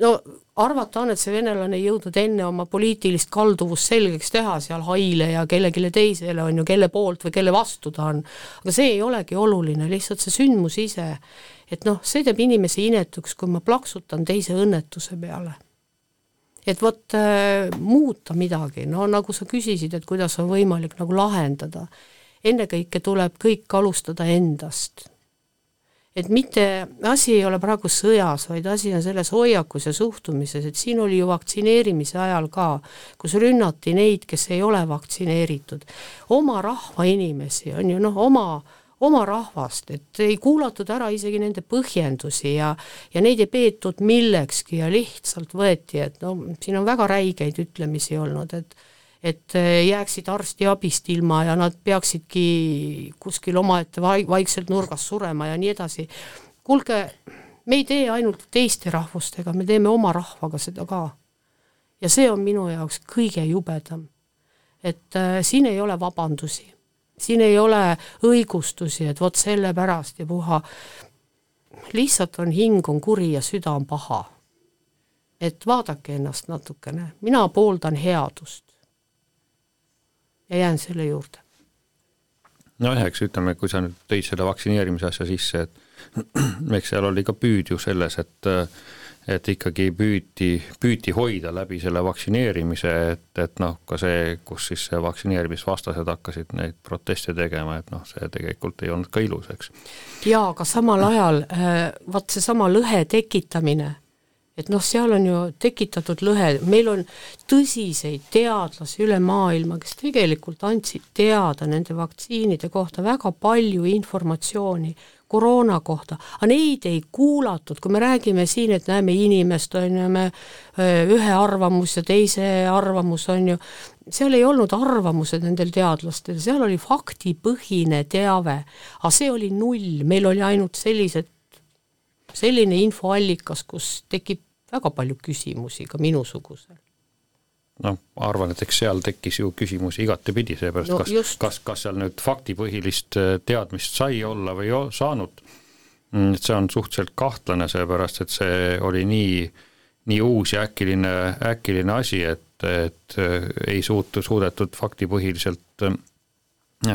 no arvata on, et see venelane ei jõudnud enne oma poliitilist kalduvust selgeks teha seal Haile ja kellelegi teisele, on ju, kelle poolt või kelle vastu ta on. aga see ei olegi oluline, lihtsalt see sündmus ise. et noh, see teeb inimese inetuks, kui ma plaksutan teise õnnetuse peale et vot äh, muuta midagi, no nagu sa küsisid, et kuidas on võimalik nagu lahendada, ennekõike tuleb kõik alustada endast. Et mitte, asi ei ole praegu sõjas, vaid asi on selles hoiakus ja suhtumises, et siin oli ju vaktsineerimise ajal ka, kus rünnati neid, kes ei ole vaktsineeritud, oma rahva inimesi, on ju noh, oma oma rahvast, et ei kuulatud ära isegi nende põhjendusi ja ja neid ei peetud millekski ja lihtsalt võeti, et no siin on väga räigeid ütlemisi olnud, et et jääksid arstiabist ilma ja nad peaksidki kuskil omaette vaik-, vaikselt nurgas surema ja nii edasi. kuulge, me ei tee ainult teiste rahvustega, me teeme oma rahvaga seda ka. ja see on minu jaoks kõige jubedam. et äh, siin ei ole vabandusi siin ei ole õigustusi, et vot sellepärast ja puha, lihtsalt on hing on kuri ja süda on paha. et vaadake ennast natukene, mina pooldan headust. Ja jään selle juurde. nojah, eks ütleme, kui sa nüüd tõid selle vaktsineerimise asja sisse, et eks seal oli ka püüd ju selles, et et ikkagi püüti, püüti hoida läbi selle vaktsineerimise, et, et noh, ka see, kus siis vaktsineerimisvastased hakkasid neid proteste tegema, et noh, see tegelikult ei olnud ka ilus, eks. jaa, aga samal ajal äh, vaat seesama lõhe tekitamine, et noh, seal on ju tekitatud lõhe, meil on tõsiseid teadlasi üle maailma, kes tegelikult andsid teada nende vaktsiinide kohta väga palju informatsiooni koroona kohta, aga neid ei kuulatud, kui me räägime siin, et näeme inimest, on ju, me ühe arvamus ja teise arvamus, on ju, seal ei olnud arvamused nendel teadlastel, seal oli faktipõhine teave, aga see oli null, meil oli ainult sellised, selline infoallikas, kus tekib väga palju küsimusi ka minusugusel. Noh, arvan, et eks seal tekkis ju küsimusi igatepidi, seepärast No kas kas, kas seal nüüd faktipõhilist äh, teadmist sai olla või ei saanud, et see on suhteliselt kahtlane, seepärast et see oli nii, nii uus ja äkiline, äkiline asi, et, et äh, ei suutu, suudetud faktipõhiliselt äh,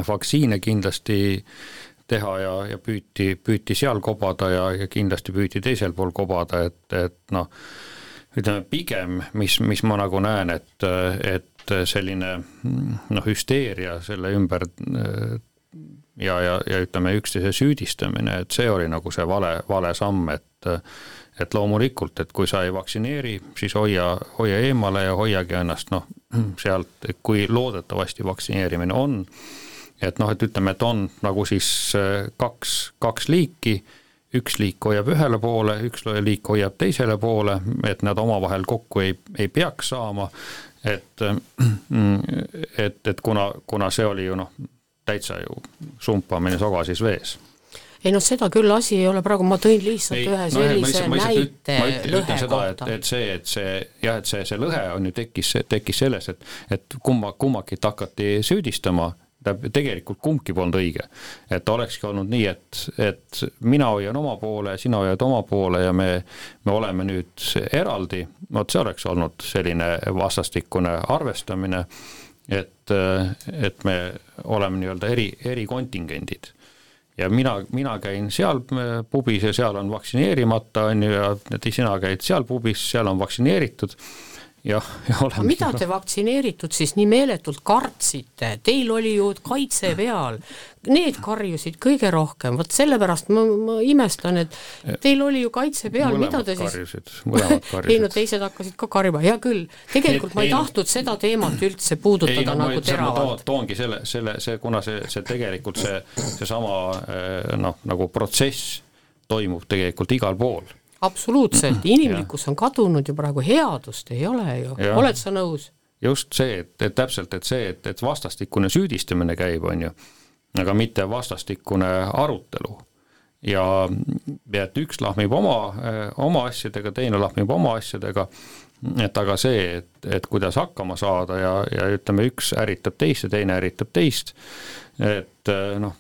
vaktsiine kindlasti teha ja, ja püüti, püüti seal kobada ja, ja kindlasti püüti teisel pool kobada, et, et noh, ütleme pigem, mis, mis ma nagu näen, et, et selline noh, hüsteeria selle ümber ja, ja, ja ütleme, üksteise süüdistamine, et see oli nagu see vale, vale samm, et et loomulikult, et kui sa ei vaktsineeri, siis hoia, hoia eemale ja hoiagi ennast noh, sealt, kui loodetavasti vaktsineerimine on, et noh, et ütleme, et on nagu siis äh, kaks, kaks liiki, üks liik hoiab ühele poole, üks liik hoiab teisele poole, et nad omavahel kokku ei, ei peaks saama, et et, et kuna, kuna see oli ju noh, täitsa ju sumpamine sogasis vees. Ei noh, seda küll asi ei ole. Praegu, ma tõin lihtsalt ei, ühe no, sellise üt- näite lõhe kohta. et see, et see jah, et see, see lõhe on ju tekkis, tekkis selles, et, et kumma, kummakit hakati süüdistama, tähendab, tegelikult kumbki polnud õige. et olekski olnud nii, et, et mina hoian oma poole, sina hoiad oma poole ja me, me oleme nüüd eraldi, vot see oleks olnud selline vastastikune arvestamine, et, et me oleme nii-öelda eri, erikontingendid ja mina, mina käin seal äh, pubis ja seal on vaktsineerimata, on ju, ja sina käid seal pubis, seal on vaktsineeritud jah, oleme mida te vaktsineeritud siis nii meeletult kartsite, teil oli ju kaitse peal, need karjusid kõige rohkem, vot sellepärast ma, ma imestan, et teil oli ju kaitse peal, mida te siis karjusid, mõlemad ei no karjusid. teised hakkasid ka karjuma, hea küll, tegelikult Et ma ei ei no- tahtnud seda teemat üldse puudutada ei no nagu teravalt. toon, toongi selle, selle, see, kuna see, see tegelikult see, seesama eh, noh, nagu protsess toimub tegelikult igal pool absoluutselt, inimlikkus on kadunud ju praegu, headust ei ole ju, oled sa nõus? just see, et, et täpselt, et see, et, et vastastikune süüdistamine käib, on ju, aga mitte vastastikune arutelu. ja, ja et üks lahmib oma, oma asjadega, teine lahmib oma asjadega, et aga see, et, et kuidas hakkama saada ja, ja ütleme, üks ärritab teist ja teine ärritab teist, et noh,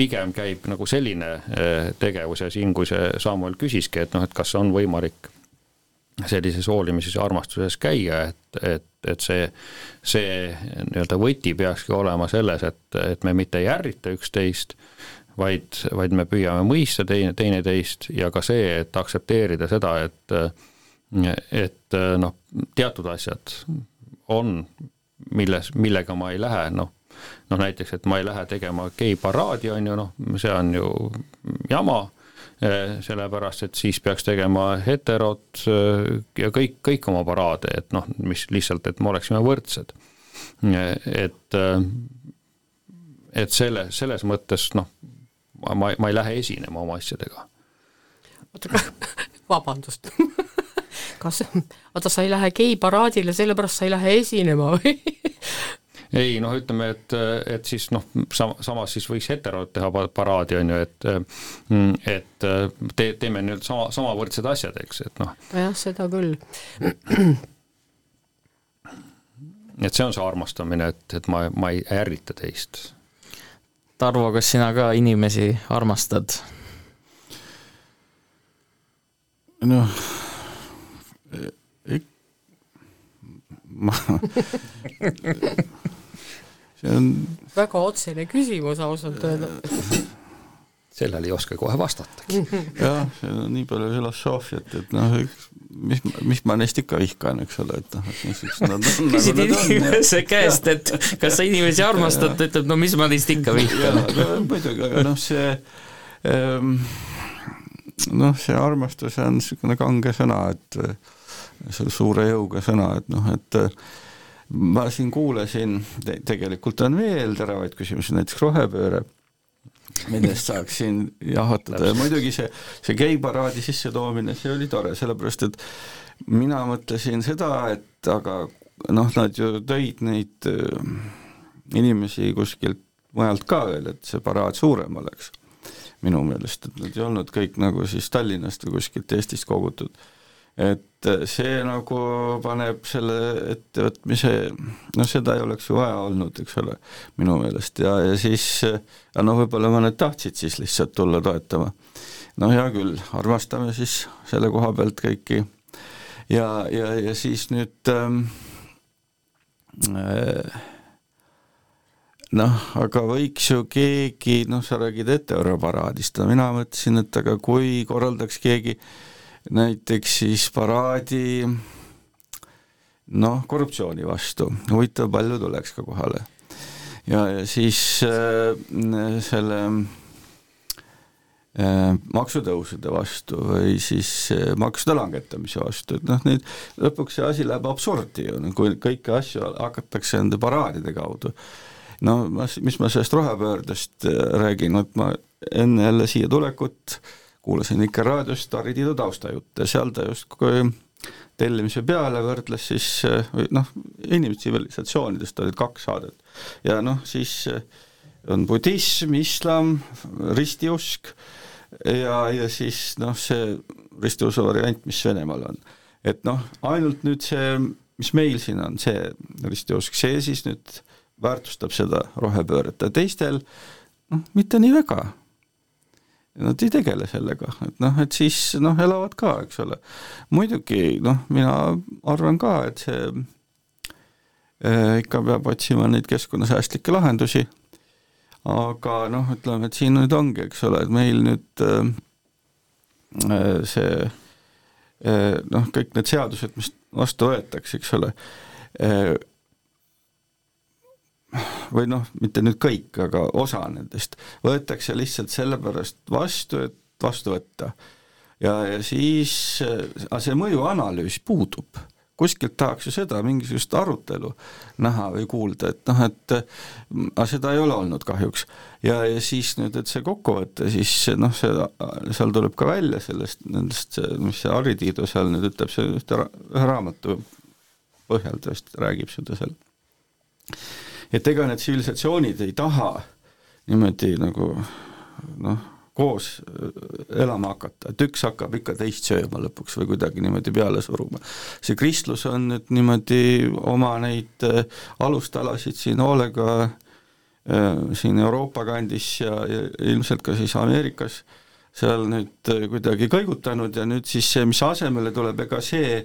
pigem käib nagu selline eh, tegevus ja siin, kui see Samuel küsiski, et noh, et kas on võimalik sellises hoolimises ja armastuses käia, et, et, et see, see nii-öelda võti peakski olema selles, et, et me mitte ei ärrita üksteist, vaid, vaid me püüame mõista teine, teineteist ja ka see, et aktsepteerida seda, et et noh, teatud asjad on, milles, millega ma ei lähe, noh, noh näiteks, et ma ei lähe tegema geiparaadi, on ju, noh, see on ju jama eh, sellepärast et siis peaks tegema heterod eh, ja kõik, kõik oma paraade, et noh, mis lihtsalt, et me oleksime võrdsed. et, eh, et selle, selles mõttes noh, ma, ma ei lähe esinema oma asjadega. oota, vabandust kas, oota, sa ei lähe geiparaadile, sellepärast sa ei lähe esinema või? ei noh, ütleme, et, et siis noh, sama, samas siis võiks heterod teha pa- paraadi, on ju, et et te, teeme nüüd sama, sama võrdsed asjad, eks, et noh, jah, seda küll. et see on see armastamine, et, et ma, ma ei ärrita teist. Tarvo, kas sina ka inimesi armastad? noh, ik-, ma see on, väga otsene küsimus ausalt öelda. sellele ei oska kohe vastatagi. jah, see on nii palju filosoofiat, et noh, mis, mis ma neist ikka vihkan, eks ole, et noh, et niisugused nad on, küsid nagu nad on. inimese käest, et kas sa inimesi armastad, ta ütleb, no mis ma neist ikka vihkan. muidugi, aga noh, see ähm, noh, see armastus on niisugune kange sõna, et äh, see suure jõuga sõna, et noh, et äh, ma siin kuulasin te, tegelikult on veel teravaid küsimusi, näiteks rohepööre, millest saaks siin jahvatada ja muidugi see, see geiparaadi sissetoomine, see oli tore, sellepärast et mina mõtlesin seda, et aga noh, nad ju tõid neid äh, inimesi kuskilt mujalt ka veel, et see paraad suurem oleks. Minu meelest, et nad ei olnud kõik nagu siis Tallinnast või kuskilt Eestist kogutud. et see nagu paneb selle ettevõtmise, noh seda ei oleks ju vaja olnud, eks ole, minu meelest ja, ja siis ja noh, võib-olla mõned tahtsid siis lihtsalt tulla toetama. no hea küll, armastame siis selle koha pealt kõiki ja, ja, ja siis nüüd ähm, äh, noh, aga võiks ju keegi, noh, sa räägid Eteoraparaadist, mina mõtlesin, et aga kui korraldaks keegi näiteks siis paraadi noh, korruptsiooni vastu, huvitav, palju tuleks ka kohale. ja, ja siis äh, selle äh, maksutõusude vastu või siis äh, maksude langetamise vastu, et noh, nüüd lõpuks see asi läheb absurdi ju, kui kõiki asju hakatakse nende paraadide kaudu. Äh, no ma, mis ma sellest rohepöördest äh, räägin, et ma enne jälle siia tulekut kuulasin ikka raadiost Harri Tiidu taustajutte, seal ta justkui tellimise peale võrdles siis noh, inimtsivilisatsioonidest olid kaks saadet ja noh, siis on budism, islam, ristiusk ja, ja siis noh, see ristiusu variant, mis Venemaal on. et noh, ainult nüüd see, mis meil siin on, see ristiusk, see siis nüüd väärtustab seda rohepööret ja teistel noh, mitte nii väga. Nad ei tegele sellega, et noh, et siis noh, elavad ka, eks ole. muidugi noh, mina arvan ka, et see eh, ikka peab otsima neid keskkonnasäästlikke lahendusi, aga noh, ütleme, et siin nüüd ongi, eks ole, et meil nüüd eh, see eh, noh, kõik need seadused, mis vastu võetakse, eks ole eh,, või noh, mitte nüüd kõik, aga osa nendest, võetakse lihtsalt sellepärast vastu, et vastu võtta. ja, ja siis, aga see mõjuanalüüs puudub. kuskilt tahaks ju seda, mingisugust arutelu näha või kuulda, et noh, et aga seda ei ole olnud kahjuks. ja, ja siis nüüd, et see kokkuvõte, siis noh, see, seal tuleb ka välja sellest, nendest, mis see Harri Tiidu seal nüüd ütleb, see ühte, ühe raamatu põhjal tõesti räägib seda seal et ega need tsivilisatsioonid ei taha niimoodi nagu noh, koos äh, elama hakata, et üks hakkab ikka teist sööma lõpuks või kuidagi niimoodi peale suruma. see kristlus on nüüd niimoodi oma neid äh, alustalasid siin hoolega äh, siin Euroopa kandis ja, ja ilmselt ka siis Ameerikas seal nüüd kuidagi kõigutanud ja nüüd siis see, mis asemele tuleb, ega see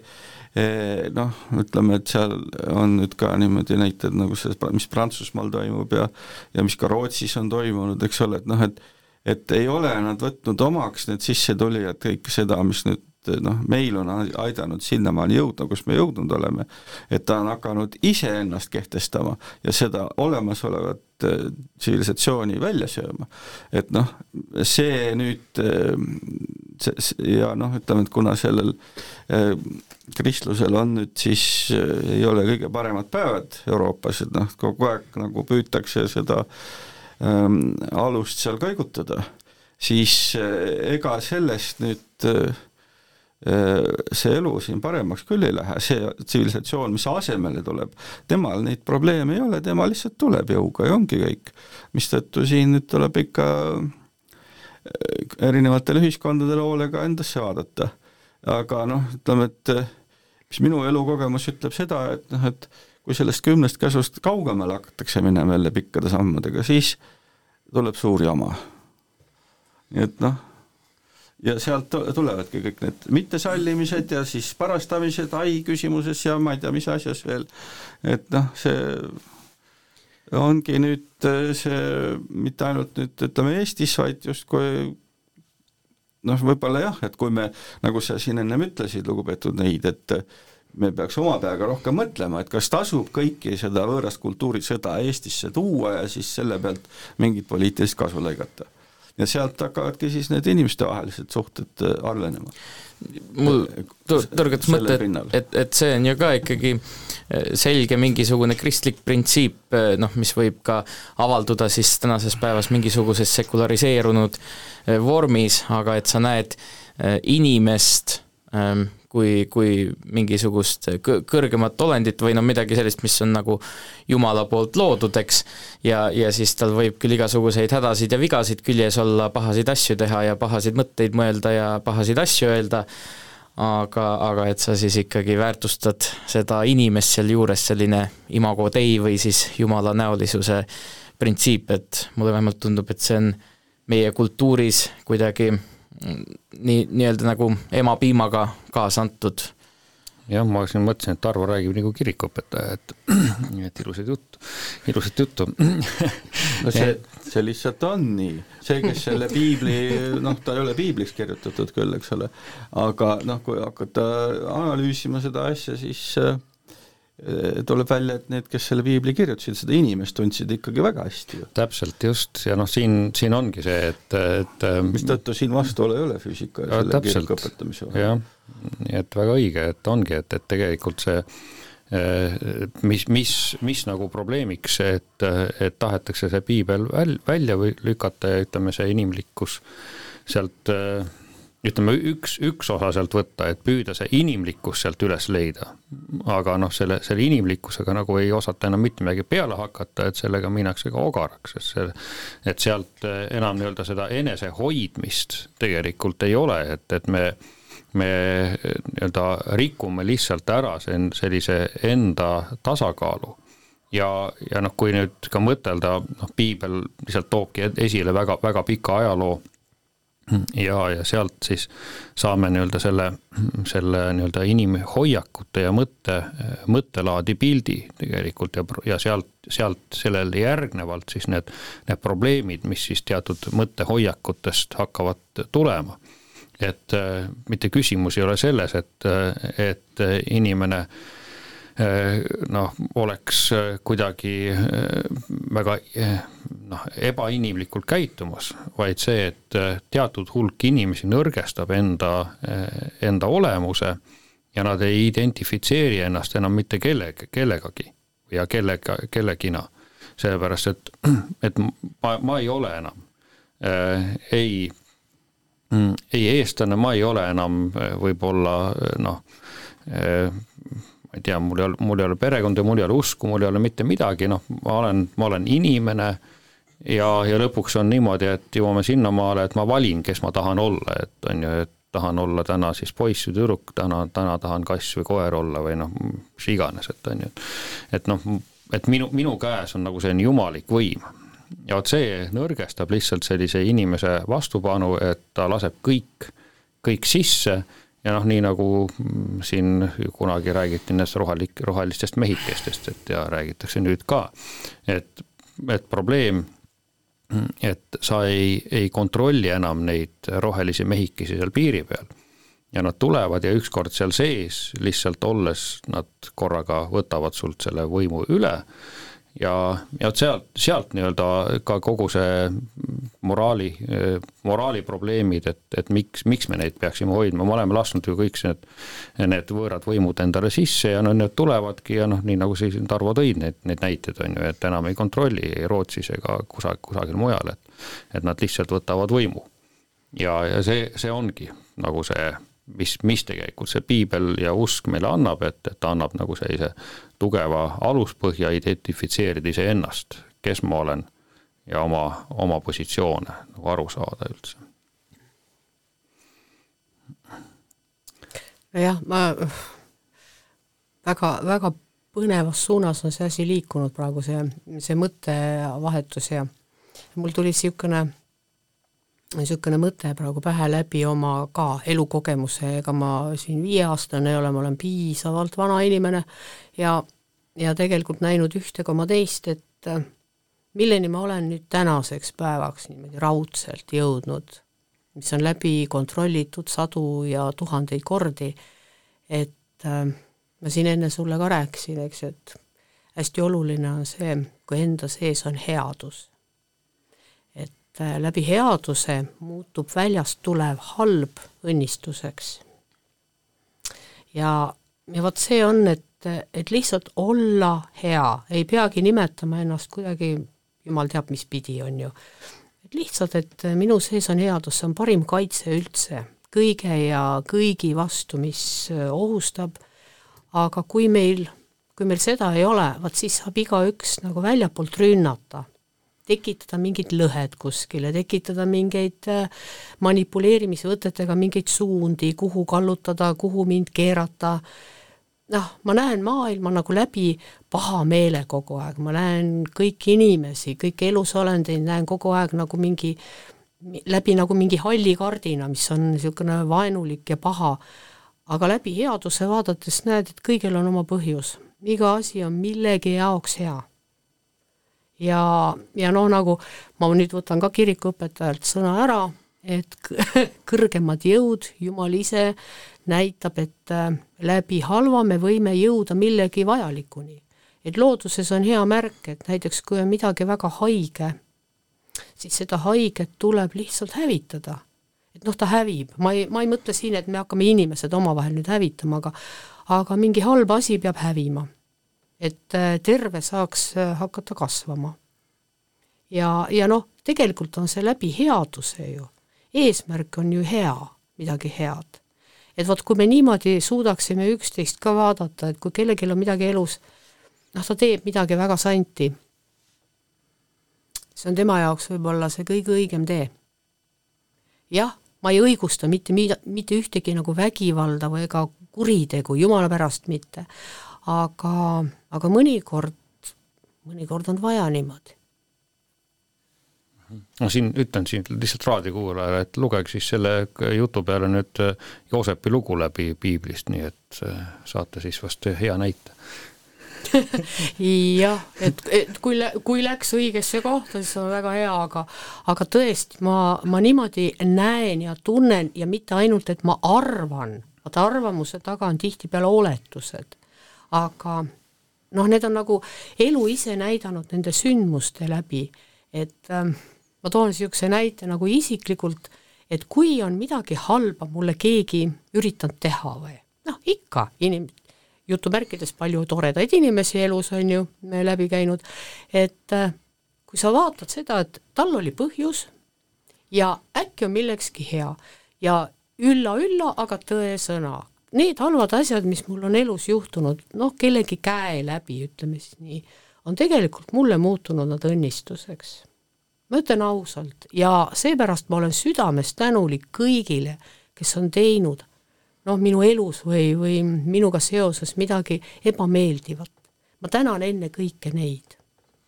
noh, ütleme, et seal on nüüd ka niimoodi näited nagu see, mis Prantsusmaal toimub ja ja mis ka Rootsis on toimunud, eks ole, et noh, et et ei ole nad võtnud omaks, need sissetulijad, kõike seda, mis nüüd noh, meil on aidanud sinnamaani jõudma, kus me jõudnud oleme, et ta on hakanud iseennast kehtestama ja seda olemasolevat äh, tsivilisatsiooni välja sööma. et noh, see nüüd see, ja noh, ütleme, et kuna sellel äh, kristlusel on nüüd siis, ei ole kõige paremad päevad Euroopas, et noh, kogu aeg nagu püütakse seda ähm, alust seal kõigutada, siis äh, ega sellest nüüd äh, see elu siin paremaks küll ei lähe, see tsivilisatsioon, mis asemele tuleb, temal neid probleeme ei ole, tema lihtsalt tuleb jõuga ja ongi kõik. mistõttu siin nüüd tuleb ikka erinevatele ühiskondadele hoolega endasse vaadata aga noh, ütleme, et eh, mis minu elukogemus ütleb seda, et noh, et kui sellest kümnest käsust kaugemale hakatakse minema jälle pikkade sammudega, siis tuleb suur jama. nii et noh, ja sealt tulevadki kõik need mittesallimised ja siis parastamised ai küsimuses ja ma ei tea, mis asjas veel, et noh, see ongi nüüd eh, see mitte ainult nüüd ütleme Eestis, vaid justkui noh, võib-olla jah, et kui me, nagu sa siin ennem ütlesid, lugupeetud Neid, et me peaks oma peaga rohkem mõtlema, et kas tasub kõiki seda võõrast kultuurisõda Eestisse tuua ja siis selle pealt mingit poliitilist kasu lõigata. ja sealt hakkavadki siis need inimestevahelised suhted äh, halvenema. Mul tõrgatas mõte, et, et, et see on ju ka ikkagi äh, selge mingisugune kristlik printsiip, äh, noh, mis võib ka avalduda siis tänases päevas mingisuguses sekulariseerunud vormis, aga et sa näed inimest ähm, kui, kui mingisugust kõrgemat olendit või no midagi sellist, mis on nagu Jumala poolt loodud, eks, ja, ja siis tal võib küll igasuguseid hädasid ja vigasid küljes olla, pahasid asju teha ja pahasid mõtteid mõelda ja pahasid asju öelda, aga, aga et sa siis ikkagi väärtustad seda inimest sealjuures, selline imago dei või siis jumala näolisuse printsiip, et mulle vähemalt tundub, et see on meie kultuuris kuidagi nii, nii-öelda nagu emapiimaga kaasa antud. Jah, ma siin mõtlesin, et Tarvo räägib nagu kirikuõpetaja, et, et ilusat juttu, ilusat juttu. No see, see lihtsalt on nii, see, kes selle piibli, noh, ta ei ole piibliks kirjutatud küll, eks ole, aga noh, kui hakata analüüsima seda asja, siis äh, tuleb välja, et need, kes selle piibli kirjutasid, seda inimest tundsid ikkagi väga hästi ju. täpselt, just, ja noh, siin, siin ongi see, et, et mistõttu siin vastuolu ei ole füüsika ja selle kiriku õpetamise vahel. jah, nii et väga õige, et ongi, et, et tegelikult see eh, mis, mis, mis nagu probleemiks, et, et tahetakse see piibel väl-, välja või lükata ja ütleme, see inimlikkus sealt äh, ütleme, üks, üks osa sealt võtta, et püüda see inimlikkus sealt üles leida. aga noh, selle, selle inimlikkusega nagu ei osata enam mitte midagi peale hakata, et sellega minnakse ka ogaraks, sest see, et sealt enam nii-öelda seda enesehoidmist tegelikult ei ole, et, et me me nii-öelda rikume lihtsalt ära see, sellise enda tasakaalu ja, ja noh, kui nüüd ka mõtelda, noh, piibel lihtsalt toobki esile väga, väga pika ajaloo ja, ja sealt siis saame nii-öelda selle, selle nii-öelda inimhoiakute ja mõtte, mõttelaadi pildi tegelikult ja, ja sealt, sealt sellele järgnevalt siis need, need probleemid, mis siis teatud mõttehoiakutest hakkavad tulema. et äh, mitte küsimus ei ole selles, et, et inimene äh, noh, oleks kuidagi väga noh, ebainimlikult käitumas, vaid see, et teatud hulk inimesi nõrgestab enda, enda olemuse ja nad ei identifitseeri ennast enam mitte kellegi, kellegagi ja kellega, kellegina. sellepärast, et, et ma, ma ei ole enam äh, ei, mm, ei eestlane, ma ei ole enam võib-olla noh äh,, ma ei tea, mul ei ole, mul ei ole perekonda, mul ei ole usku, mul ei ole mitte midagi, noh, ma olen, ma olen inimene ja, ja lõpuks on niimoodi, et jõuame sinnamaale, et ma valin, kes ma tahan olla, et on ju, et tahan olla täna siis poiss või tüdruk, täna, täna tahan kass või koer olla või noh, mis iganes, et on ju, et noh, et minu, minu käes on nagu selline jumalik võim. ja vot see nõrgestab lihtsalt sellise inimese vastupanu, et ta laseb kõik, kõik sisse ja noh, nii nagu siin kunagi räägiti nendest rohelik-, rohelistest mehikestest, et ja räägitakse nüüd ka, et, et probleem, et sa ei, ei kontrolli enam neid rohelisi mehikesi seal piiri peal. ja nad tulevad ja ükskord seal sees lihtsalt olles nad korraga võtavad sult selle võimu üle ja, ja sealt, sealt nii-öelda ka kogu see moraali, moraali probleemid, et, et miks, miks me neid peaksime hoidma, me oleme lasknud ju kõik need, need võõrad võimud endale sisse ja noh, need tulevadki ja noh, nii nagu siin Tarvo tõi neid, neid näiteid on ju, et enam ei kontrolli ei Rootsis ega kusagil, kusagil mujal, et et nad lihtsalt võtavad võimu. ja, ja see, see ongi nagu see mis, mis tegelikult see piibel ja usk meile annab, et, et ta annab nagu sellise tugeva aluspõhja identifitseerida iseennast, kes ma olen ja oma, oma positsioone nagu aru saada üldse. nojah, ma väga, väga põnevas suunas on see asi liikunud praegu, see, see mõttevahetus ja mul tuli niisugune niisugune mõte praegu pähe läbi oma ka elukogemuse, ega ma siin viieaastane ei ole, ma olen piisavalt vana inimene ja, ja tegelikult näinud ühte koma teist, et äh, milleni ma olen nüüd tänaseks päevaks niimoodi raudselt jõudnud, mis on läbi kontrollitud sadu ja tuhandeid kordi, et äh, ma siin enne sulle ka rääkisin, eks, et hästi oluline on see, kui enda sees on headus et äh, läbi headuse muutub väljast tulev halb õnnistuseks. ja, ja vot see on, et, et lihtsalt olla hea, ei peagi nimetama ennast kuidagi jumal teab mis pidi, on ju. et lihtsalt, et minu sees on headus, see on parim kaitse üldse kõige ja kõigi vastu, mis äh, ohustab, aga kui meil, kui meil seda ei ole, vaat siis saab igaüks nagu väljapoolt rünnata tekitada mingid lõhed kuskile, tekitada mingeid äh, manipuleerimisvõtetega mingeid suundi, kuhu kallutada, kuhu mind keerata, noh, ma näen maailma nagu läbi pahameele kogu aeg, ma näen kõiki inimesi, kõiki elusolendeid näen kogu aeg nagu mingi, läbi nagu mingi halli kardina, mis on niisugune vaenulik ja paha, aga läbi headuse vaadates näed, et kõigil on oma põhjus, iga asi on millegi jaoks hea ja, ja noh, nagu ma nüüd võtan ka kirikuõpetajalt sõna ära, et kõrgemad jõud, Jumal ise näitab, et äh, läbi halva me võime jõuda millegi vajalikuni. et looduses on hea märk, et näiteks kui on midagi väga haige, siis seda haiget tuleb lihtsalt hävitada. et noh, ta hävib, ma ei, ma ei mõtle siin, et me hakkame inimesed omavahel nüüd hävitama, aga aga mingi halb asi peab hävima et äh, terve saaks äh, hakata kasvama. ja, ja noh, tegelikult on see läbi headuse ju, eesmärk on ju hea, midagi head. et vot, kui me niimoodi suudaksime üksteist ka vaadata, et kui kellelgi on midagi elus, noh, ta teeb midagi väga santi, see on tema jaoks võib-olla see kõige õigem tee. jah, ma ei õigusta mitte mida, mitte ühtegi nagu vägivalda või ega kuritegu, jumala pärast mitte, aga, aga mõnikord, mõnikord on vaja niimoodi. No siin ütlen siin lihtsalt raadiokuulajale, et lugege siis selle jutu peale nüüd Joosepi lugu läbi piiblist, nii et saate siis vast hea näite. Jah, et, et kui, kui läks õigesse kohta, siis on väga hea, aga aga tõesti, ma, ma niimoodi näen ja tunnen ja mitte ainult, et ma arvan, vaata arvamuse taga on tihtipeale oletused aga noh, need on nagu elu ise näidanud nende sündmuste läbi, et ähm, ma toon niisuguse näite nagu isiklikult, et kui on midagi halba mulle keegi üritanud teha või noh, ikka inim-, jutumärkides palju toredaid inimesi elus on ju läbi käinud, et äh, kui sa vaatad seda, et tal oli põhjus ja äkki on millekski hea ja ülla-ülla, aga tõesõna, need halvad asjad, mis mul on elus juhtunud, noh, kellegi käe läbi, ütleme siis nii, on tegelikult mulle muutunud nad õnnistuseks. ma ütlen ausalt ja seepärast ma olen südamest tänulik kõigile, kes on teinud noh, minu elus või, või minuga seoses midagi ebameeldivat. ma tänan ennekõike neid,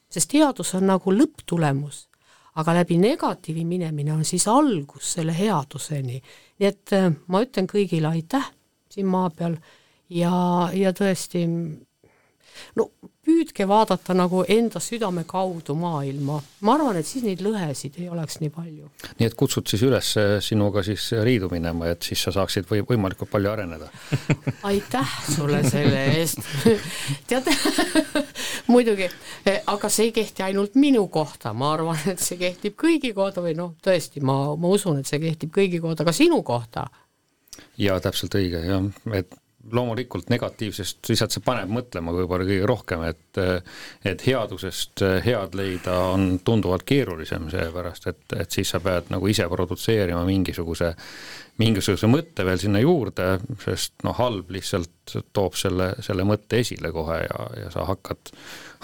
sest headus on nagu lõpptulemus, aga läbi negatiivi minemine on siis algus selle headuseni. nii et äh, ma ütlen kõigile aitäh siin maa peal. Ja, ja tõesti no püüdke vaadata nagu enda südame kaudu maailma, ma arvan, et siis neid lõhesid ei oleks nii palju. nii et kutsud siis üles sinuga siis riidu minema, et siis sa saaksid või võimalikult palju areneda. Aitäh sulle selle eest. Tead muidugi, aga see ei kehti ainult minu kohta, ma arvan, et see kehtib kõigi kohta või noh, tõesti, ma, ma usun, et see kehtib kõigi kohta, ka sinu kohta jaa, täpselt õige, jah, et loomulikult negatiivsest lihtsalt see paneb mõtlema võib-olla kõige rohkem, et et headusest head leida on tunduvalt keerulisem, seepärast et, et siis sa pead nagu ise produtseerima mingisuguse, mingisuguse mõtte veel sinna juurde, sest noh, halb lihtsalt toob selle, selle mõtte esile kohe ja, ja sa hakkad,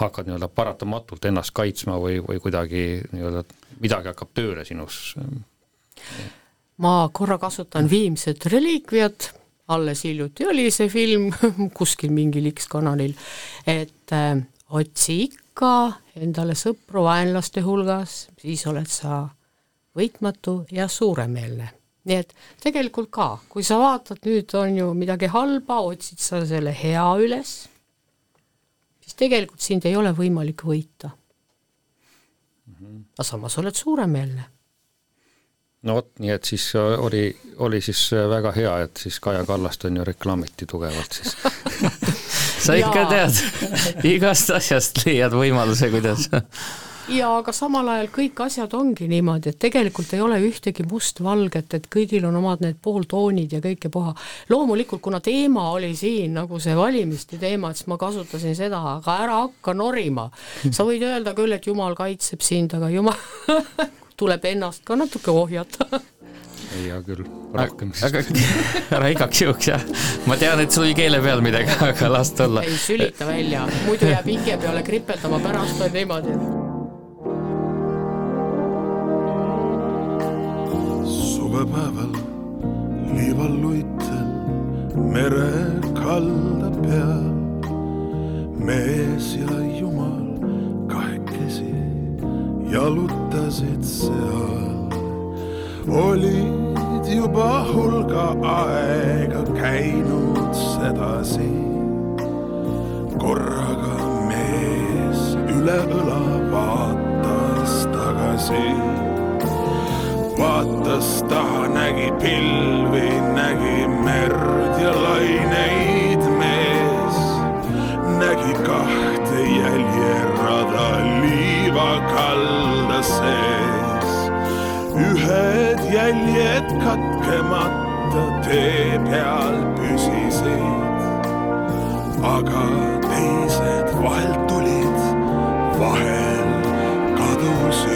hakkad nii-öelda paratamatult ennast kaitsma või, või kuidagi nii-öelda midagi hakkab tööle sinus ma korra kasutan Viimset reliikviat, alles hiljuti oli see film kuskil mingil X-kanalil, et äh, otsi ikka endale sõpru vaenlaste hulgas, siis oled sa võitmatu ja suuremeelne. nii et tegelikult ka, kui sa vaatad, nüüd on ju midagi halba, otsid sa selle hea üles, siis tegelikult sind ei ole võimalik võita. aga samas oled suuremeelne no vot, nii et siis äh, oli, oli siis äh, väga hea, et siis Kaja Kallast on ju reklaamiti tugevalt siis sa ikka tead, igast asjast leiad võimaluse, kuidas ja aga samal ajal kõik asjad ongi niimoodi, et tegelikult ei ole ühtegi mustvalget, et kõigil on omad need pooltoonid ja kõike puha. loomulikult, kuna teema oli siin nagu see valimiste teema, et siis ma kasutasin seda, aga ära hakka norima. sa võid öelda küll, et jumal kaitseb sind, aga jumal tuleb ennast ka natuke ohjata. Ei, hea küll, rohkem aga, aga ära igaks juhuks jah, ma tean, et sul oli keele peal midagi, aga las ta olla. ei sülita välja, muidu jääb hinge peale kripeldama, pärast on niimoodi. suvepäeval liival luitan mere kalda peal, mees ja jumal kahekesi jalutasid seal. olid juba hulga aega käinud sedasi. korraga mees üle õla vaatas tagasi vaatas taha, nägi pilvi, nägi merd ja laineid mees. nägi kahte jäljerada liiva kalda sees. ühed jäljed katkemata tee peal püsisid, aga teised vahelt tulid, vahel kadusid.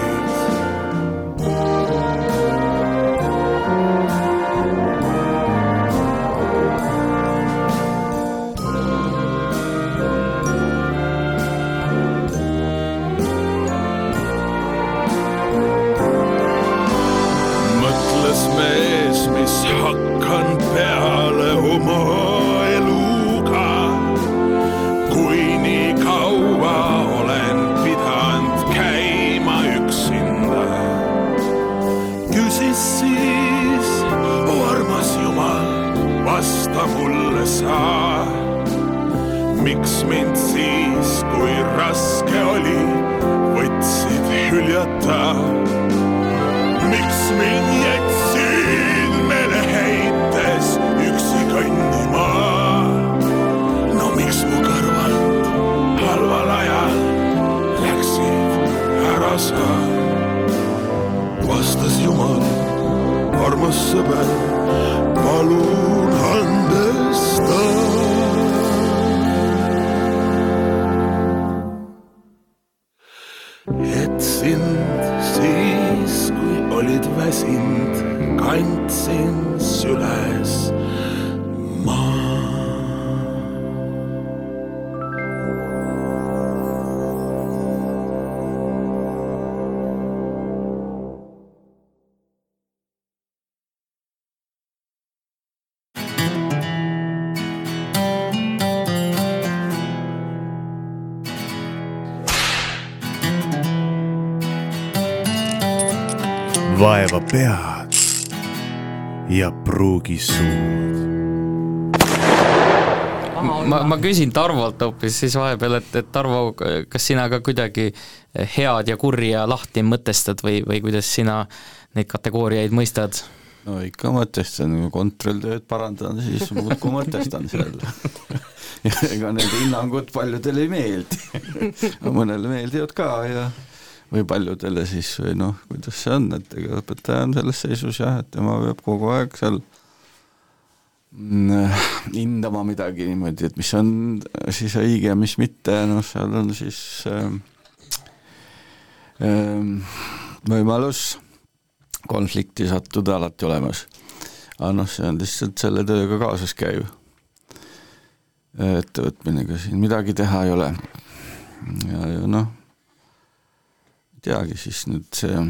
Vaeva pead ja pruugi suud. ma, ma küsin Tarvolt hoopis siis vahepeal, et, et Tarvo, kas sina ka kuidagi head ja kurja lahti mõtestad või, või kuidas sina neid kategooriaid mõistad? no ikka mõtestan, kui kontrolltööd parandan, siis muudkui mõtestan seal ja ega need hinnangud paljudele ei meeldi mõnele meeldivad ka ja või paljudele siis või noh, kuidas see on, et ega õpetaja on selles seisus jah, et tema peab kogu aeg seal mm, hindama midagi niimoodi, et mis on siis õige ja mis mitte, noh, seal on siis ähm, ähm, võimalus konflikti sattuda alati olemas. aga noh, see on lihtsalt selle tööga kaasas käiv ettevõtminega siin midagi teha ei ole. ja, ja noh, ei teagi siis nüüd see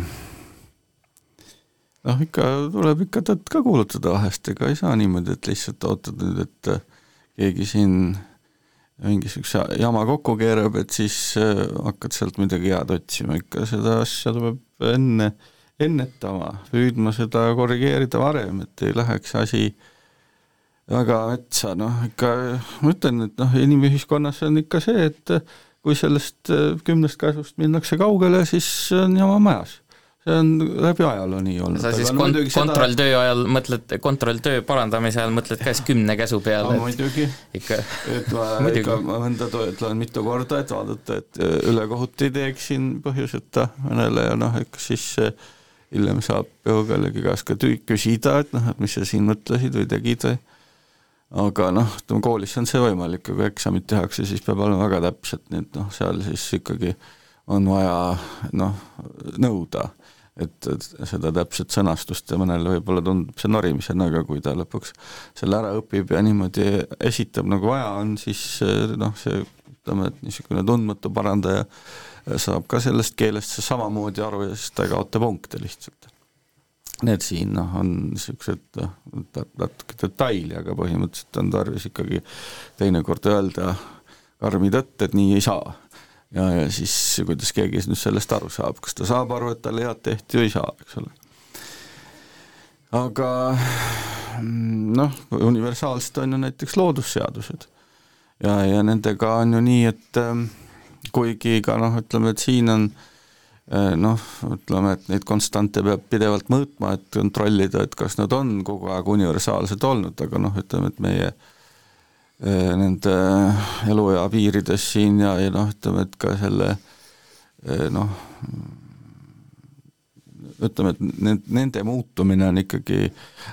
noh, ikka tuleb ikka tõtt ka kuulutada vahest, ega ei saa niimoodi, et lihtsalt ootad nüüd, et keegi siin mingisuguse jama kokku keerab, et siis hakkad sealt midagi head otsima, ikka seda asja tuleb enne ennetama, püüdma seda korrigeerida varem, et ei läheks asi väga metsa, noh ikka ma ütlen, et noh, inimühiskonnas on ikka see, et kui sellest kümnest käsust minnakse kaugele, siis on jama majas. See on läbi ajaloo nii olnud. sa siis kont-, kontrolltöö ajal mõtled, kontrolltöö parandamise ajal mõtled ka siis kümne käsu peale no,? muidugi. ikka. ikka mõnda ütlen mitu korda, et vaadata, et ülekohut ei teeks siin põhjuseta mõnele ja noh, eks siis hiljem saab ju kellegi käest ka tüü-, küsida, et noh, et mis sa siin mõtlesid või tegid või aga noh, ütleme koolis on see võimalik, kui eksamit tehakse, siis peab olema väga täpselt, nii et noh, seal siis ikkagi on vaja noh, nõuda, et, seda täpset sõnastust ja mõnele võib-olla tundub see norimisena, aga kui ta lõpuks selle ära õpib ja niimoodi esitab, nagu vaja on, siis noh, see ütleme, et niisugune tundmatu parandaja saab ka sellest keelest samamoodi aru ja siis ta ei kaota punkte lihtsalt need siin noh, on niisugused noh, natuke detaili, aga põhimõtteliselt on tarvis ikkagi teinekord öelda karmi tõtt, et nii ei saa. Ja, ja siis kuidas keegi nüüd sellest aru saab, kas ta saab aru, et talle head tehti või ei saa, eks ole. aga noh, universaalsed on ju näiteks loodusseadused ja, ja nendega on ju nii, et ähm, kuigi ka noh, ütleme, et siin on äh, noh, ütleme, et neid konstante peab pidevalt mõõtma, et kontrollida, et kas nad on kogu aeg universaalsed olnud, aga noh, ütleme, et meie äh, nende eluea piirides siin ja, ja noh, ütleme, et ka selle äh, noh, ütleme, et need, nende muutumine on ikkagi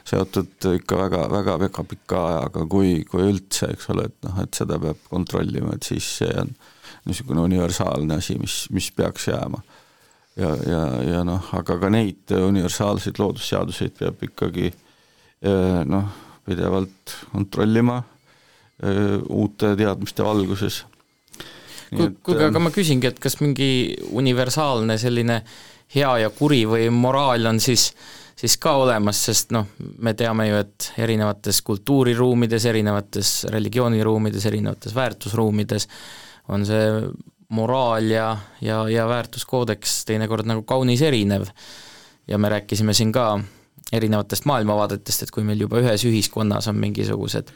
seotud ikka väga, väga, väga pika ajaga, kui, kui üldse, eks ole, et noh, et seda peab kontrollima, et siis see on niisugune universaalne asi, mis, mis peaks jääma. Ja, ja, ja noh, aga ka neid universaalseid loodusseaduseid peab ikkagi noh, pidevalt kontrollima uute teadmiste valguses. kuulge, aga ma küsingi, et kas mingi universaalne selline hea ja kuri või moraal on siis siis ka olemas, sest noh, me teame ju, et erinevates kultuuriruumides, erinevates religiooniruumides, erinevates väärtusruumides on see moraal ja, ja, ja väärtuskoodeks teinekord nagu kaunis erinev. ja me rääkisime siin ka erinevatest maailmavaadetest, et kui meil juba ühes ühiskonnas on mingisugused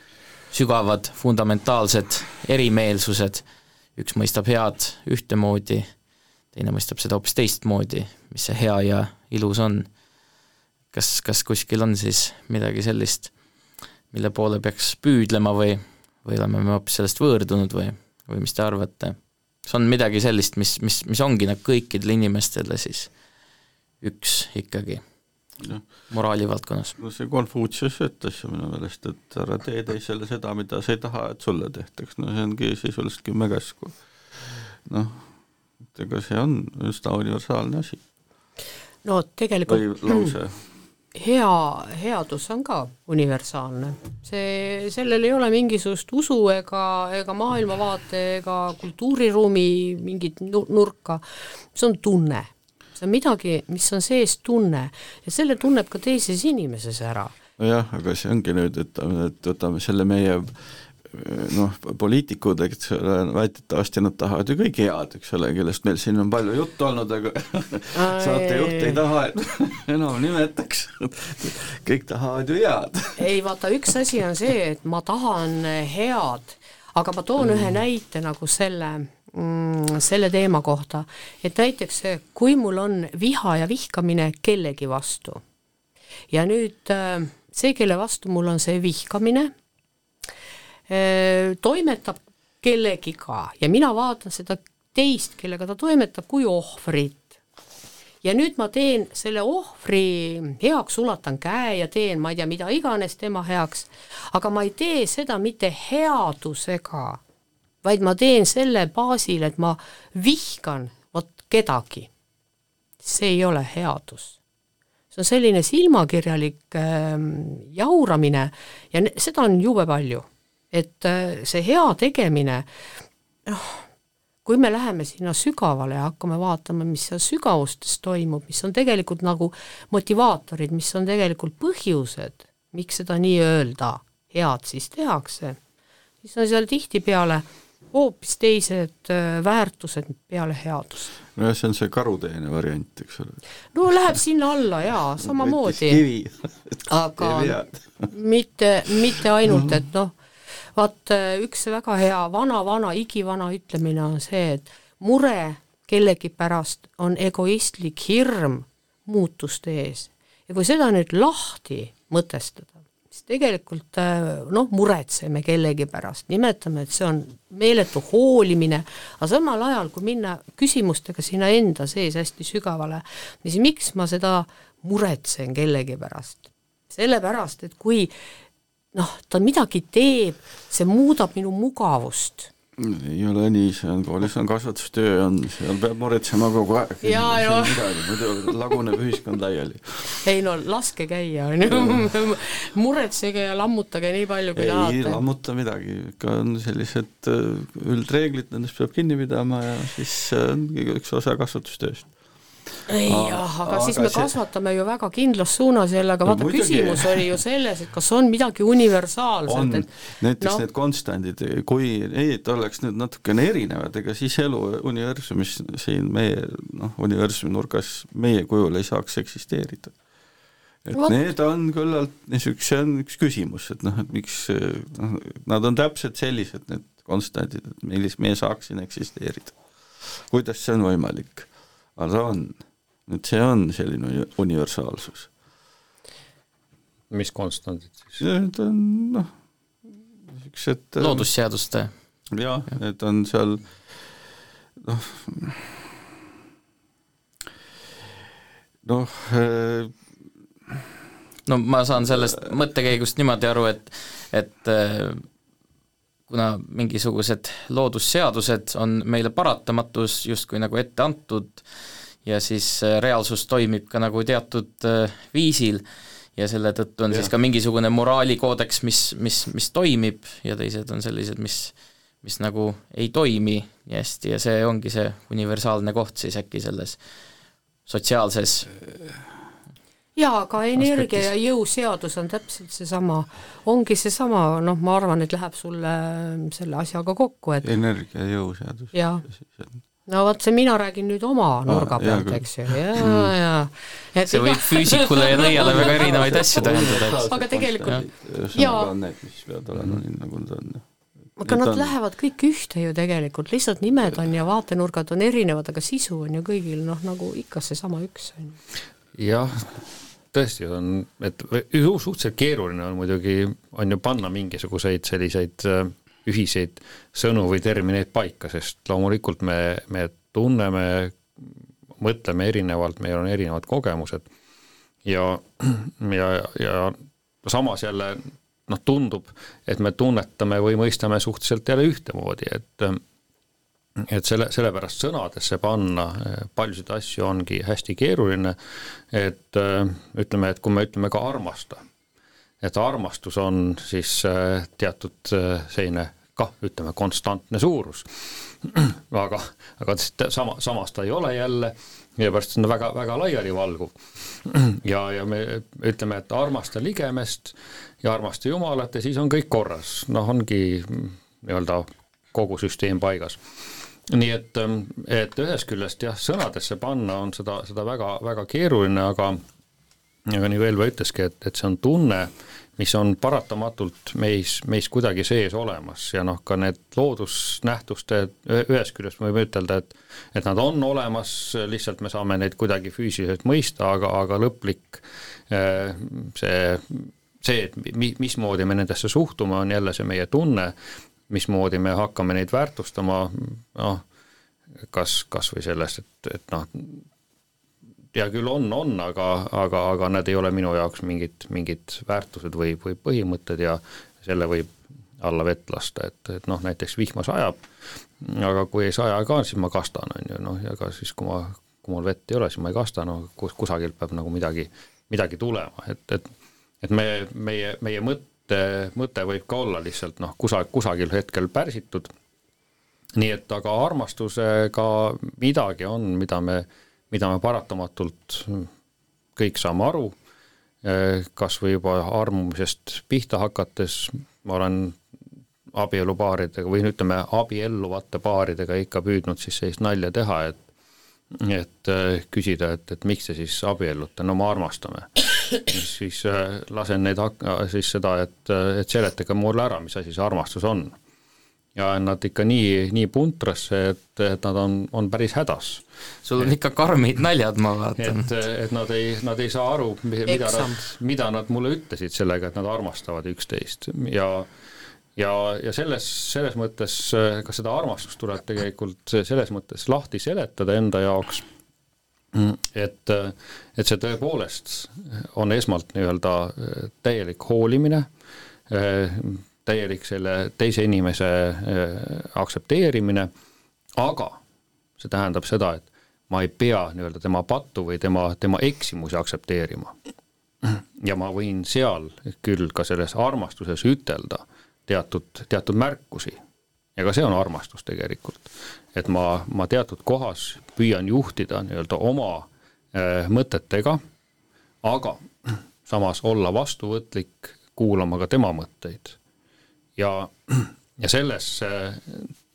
sügavad fundamentaalsed erimeelsused, üks mõistab head ühtemoodi, teine mõistab seda hoopis teistmoodi, mis see hea ja ilus on. kas, kas kuskil on siis midagi sellist, mille poole peaks püüdlema või, või oleme me hoopis sellest võõrdunud või, või mis te arvate? kas on midagi sellist, mis, mis, mis ongi nagu kõikidele inimestele siis üks ikkagi no. moraali valdkonnas? no see Konfutsius ütles ju minu meelest, et ära tee teisele seda, mida sa ei taha, et sulle tehtaks, no see ongi sisuliselt kümme käsku. noh, et ega see on üsna universaalne asi. no tegelikult või lause hea, headus on ka universaalne. see, sellel ei ole mingisugust usu ega, ega maailmavaate ega kultuuriruumi mingit nurka, see on tunne. See on midagi, mis on sees tunne ja selle tunneb ka teises inimeses ära. nojah, aga see ongi nüüd, et, et võtame selle meie noh, poliitikud, eks ole, väidetavasti nad tahavad ju kõik head, eks ole, kellest meil siin on palju juttu olnud, aga saatejuht ei taha, et enam nimetaks, kõik tahavad ju head. ei vaata, üks asi on see, et ma tahan head, aga ma toon mm. ühe näite nagu selle mm, selle teema kohta, et näiteks kui mul on viha ja vihkamine kellegi vastu ja nüüd äh, see, kelle vastu mul on see vihkamine, toimetab kellegiga ja mina vaatan seda teist, kellega ta toimetab, kui ohvrit. ja nüüd ma teen selle ohvri heaks, ulatan käe ja teen, ma ei tea, mida iganes tema heaks, aga ma ei tee seda mitte headusega, vaid ma teen selle baasil, et ma vihkan vot kedagi. see ei ole headus see on selline silmakirjalik äh, jauramine ja seda on jube palju et äh, see hea tegemine, noh, kui me läheme sinna sügavale ja hakkame vaatama, mis seal sügavustes toimub, mis on tegelikult nagu motivaatorid, mis on tegelikult põhjused, miks seda nii-öelda head siis tehakse, siis on seal tihtipeale hoopis teised äh, väärtused peale headust. nojah, see on see karuteene variant, eks ole. no läheb sinna alla jaa, samamoodi. aga mitte, mitte ainult, et noh, vaat äh, üks väga hea vana-vana, igivana ütlemine on see, et mure kellegi pärast on egoistlik hirm muutuste ees. ja kui seda nüüd lahti mõtestada, siis tegelikult äh, noh, muretseme kellegi pärast, nimetame, et see on meeletu hoolimine, aga samal ajal, kui minna küsimustega sinna enda sees hästi sügavale, siis miks ma seda muretsen kellegi pärast? sellepärast, et kui noh, ta midagi teeb, see muudab minu mugavust ei ole nii, see on, koolis on kasvatustöö, on, seal peab muretsema kogu aeg. muidu laguneb ühiskond laiali. ei no laske käia, on ju, muretsege ja lammutage nii palju, kui tahate. ei lammuta midagi, ikka on sellised äh, üldreeglid, nendest peab kinni pidama ja siis ongi üks osa kasvatustööst jah, aga siis me see... kasvatame ju väga kindlas suunas jälle, aga No vaata no, muidugi. küsimus oli ju selles, et kas on midagi universaalset, et näiteks noh. need konstandid, kui need oleks nüüd natukene erinevad, ega siis elu universumis siin meie noh, universumi nurgas meie kujul ei saaks eksisteerida. et Vot. need on küllalt niisugune, see on üks küsimus, et noh, et miks noh, nad on täpselt sellised, need konstandid, et millis meie saaks siin eksisteerida. kuidas see on võimalik? Aga ta on, et see on selline uni- universaalsus. mis konstandid siis? Need on noh, niisugused loodusseaduste jah, et on seal noh, noh eh, no ma saan sellest mõttekäigust niimoodi aru, et, et äh, kuna mingisugused loodusseadused on meile paratamatus justkui nagu ette antud ja siis äh, reaalsus toimib ka nagu teatud äh, viisil ja selle tõttu on ja. siis ka mingisugune moraalikoodeks, mis, mis, mis toimib ja teised on sellised, mis mis nagu ei toimi nii hästi ja see ongi see universaalne koht siis äkki selles sotsiaalses jaa, aga energia Aspektis. ja jõuseadus on täpselt seesama, ongi seesama, noh, ma arvan, et läheb sulle selle asjaga kokku, et energia ja jõuseadus. Jaa. no vot, see mina räägin nüüd oma nurga hea pealt, eks ju, jaa, jaa. Et see võib füüsikule ja nõiale väga erinevaid asju tähendada. Aga tegelikult- jaa. on need, mis peavad olema nii, nagu nad on. aga nad lähevad kõik ühte ju tegelikult, lihtsalt nimed on ja vaatenurgad on erinevad, aga sisu on ju kõigil noh, nagu ikka seesama üks on ju. jah, tõesti on, et suhteliselt keeruline on muidugi, on ju panna mingisuguseid selliseid äh, ühiseid sõnu või termineid paika, sest loomulikult me, me tunneme, mõtleme erinevalt, meil on erinevad kogemused. Ja, ja, ja samas jälle noh, tundub, et me tunnetame või mõistame suhteliselt jälle ühtemoodi, et et selle, sellepärast sõnadesse panna eh, paljusid asju ongi hästi keeruline, et eh, ütleme, et kui me ütleme ka armasta, et armastus on siis eh, teatud selline kah, ütleme, konstantne suurus. aga, aga sama, samas ta ei ole jälle, sellepärast see on väga, väga laialivalguv. ja, ja me ütleme, et armasta ligemest ja armasta Jumalat ja siis on kõik korras, noh, ongi mm, nii-öelda kogu süsteem paigas nii et, et ühest küljest jah, sõnadesse panna on seda, seda väga, väga keeruline, aga aga nagu Elva ütleski, et, et see on tunne, mis on paratamatult meis, meis kuidagi sees olemas. Ja noh, ka need loodusnähtuste ühe- ühest küljest me võime ütelda, et et nad on olemas, lihtsalt me saame neid kuidagi füüsiliselt mõista, aga, aga lõplik eh, see, see, et mi-, mismoodi me nendesse suhtume, on jälle see meie tunne, mismoodi me hakkame neid väärtustama, noh, kas, kas või sellest, et, et noh, hea küll on, on, aga, aga, aga need ei ole minu jaoks mingid, mingid väärtused või, või põhimõtted ja selle võib alla vett lasta, et, et noh, näiteks vihma sajab, aga kui ei saja ka, siis ma kastan, on ju, noh, ka siis, kui ma, kui mul vett ei ole, siis ma ei kasta, no kus, kusagilt peab nagu midagi, midagi tulema, et, et et me, meie, meie mõtte, mõte võib ka olla lihtsalt noh, kusa, kusagil hetkel pärsitud, nii et aga armastusega midagi on, mida me, mida me paratamatult kõik saame aru, kas või juba armumisest pihta hakates, ma olen abielupaaridega või ütleme, abielluvate paaridega ikka püüdnud siis sellist nalja teha, et et äh, küsida, et, et miks te siis abiellute, no me armastame. Siis äh, lasen neid hak-, siis seda, et, et seletage mulle ära, mis asi see armastus on. ja nad ikka nii, nii puntrasse, et, et nad on, on päris hädas. sul on ikka karmid naljad, ma vaatan. et, et nad ei, nad ei saa aru, mida nad, mida nad mulle ütlesid sellega, et nad armastavad üksteist ja ja, ja selles, selles mõttes äh, ka seda armastust tuleb tegelikult selles mõttes lahti seletada enda jaoks, et, et see tõepoolest on esmalt nii-öelda äh, täielik hoolimine, täielik selle teise inimese äh, aktsepteerimine, aga see tähendab seda, et ma ei pea nii-öelda tema pattu või tema, tema eksimusi aktsepteerima. ja ma võin seal küll ka selles armastuses ütelda teatud, teatud märkusi. Ja ka see on armastus tegelikult. et ma, ma teatud kohas püüan juhtida nii-öelda oma äh, mõtetega, aga samas olla vastuvõtlik, kuulama ka tema mõtteid. ja, ja selles äh,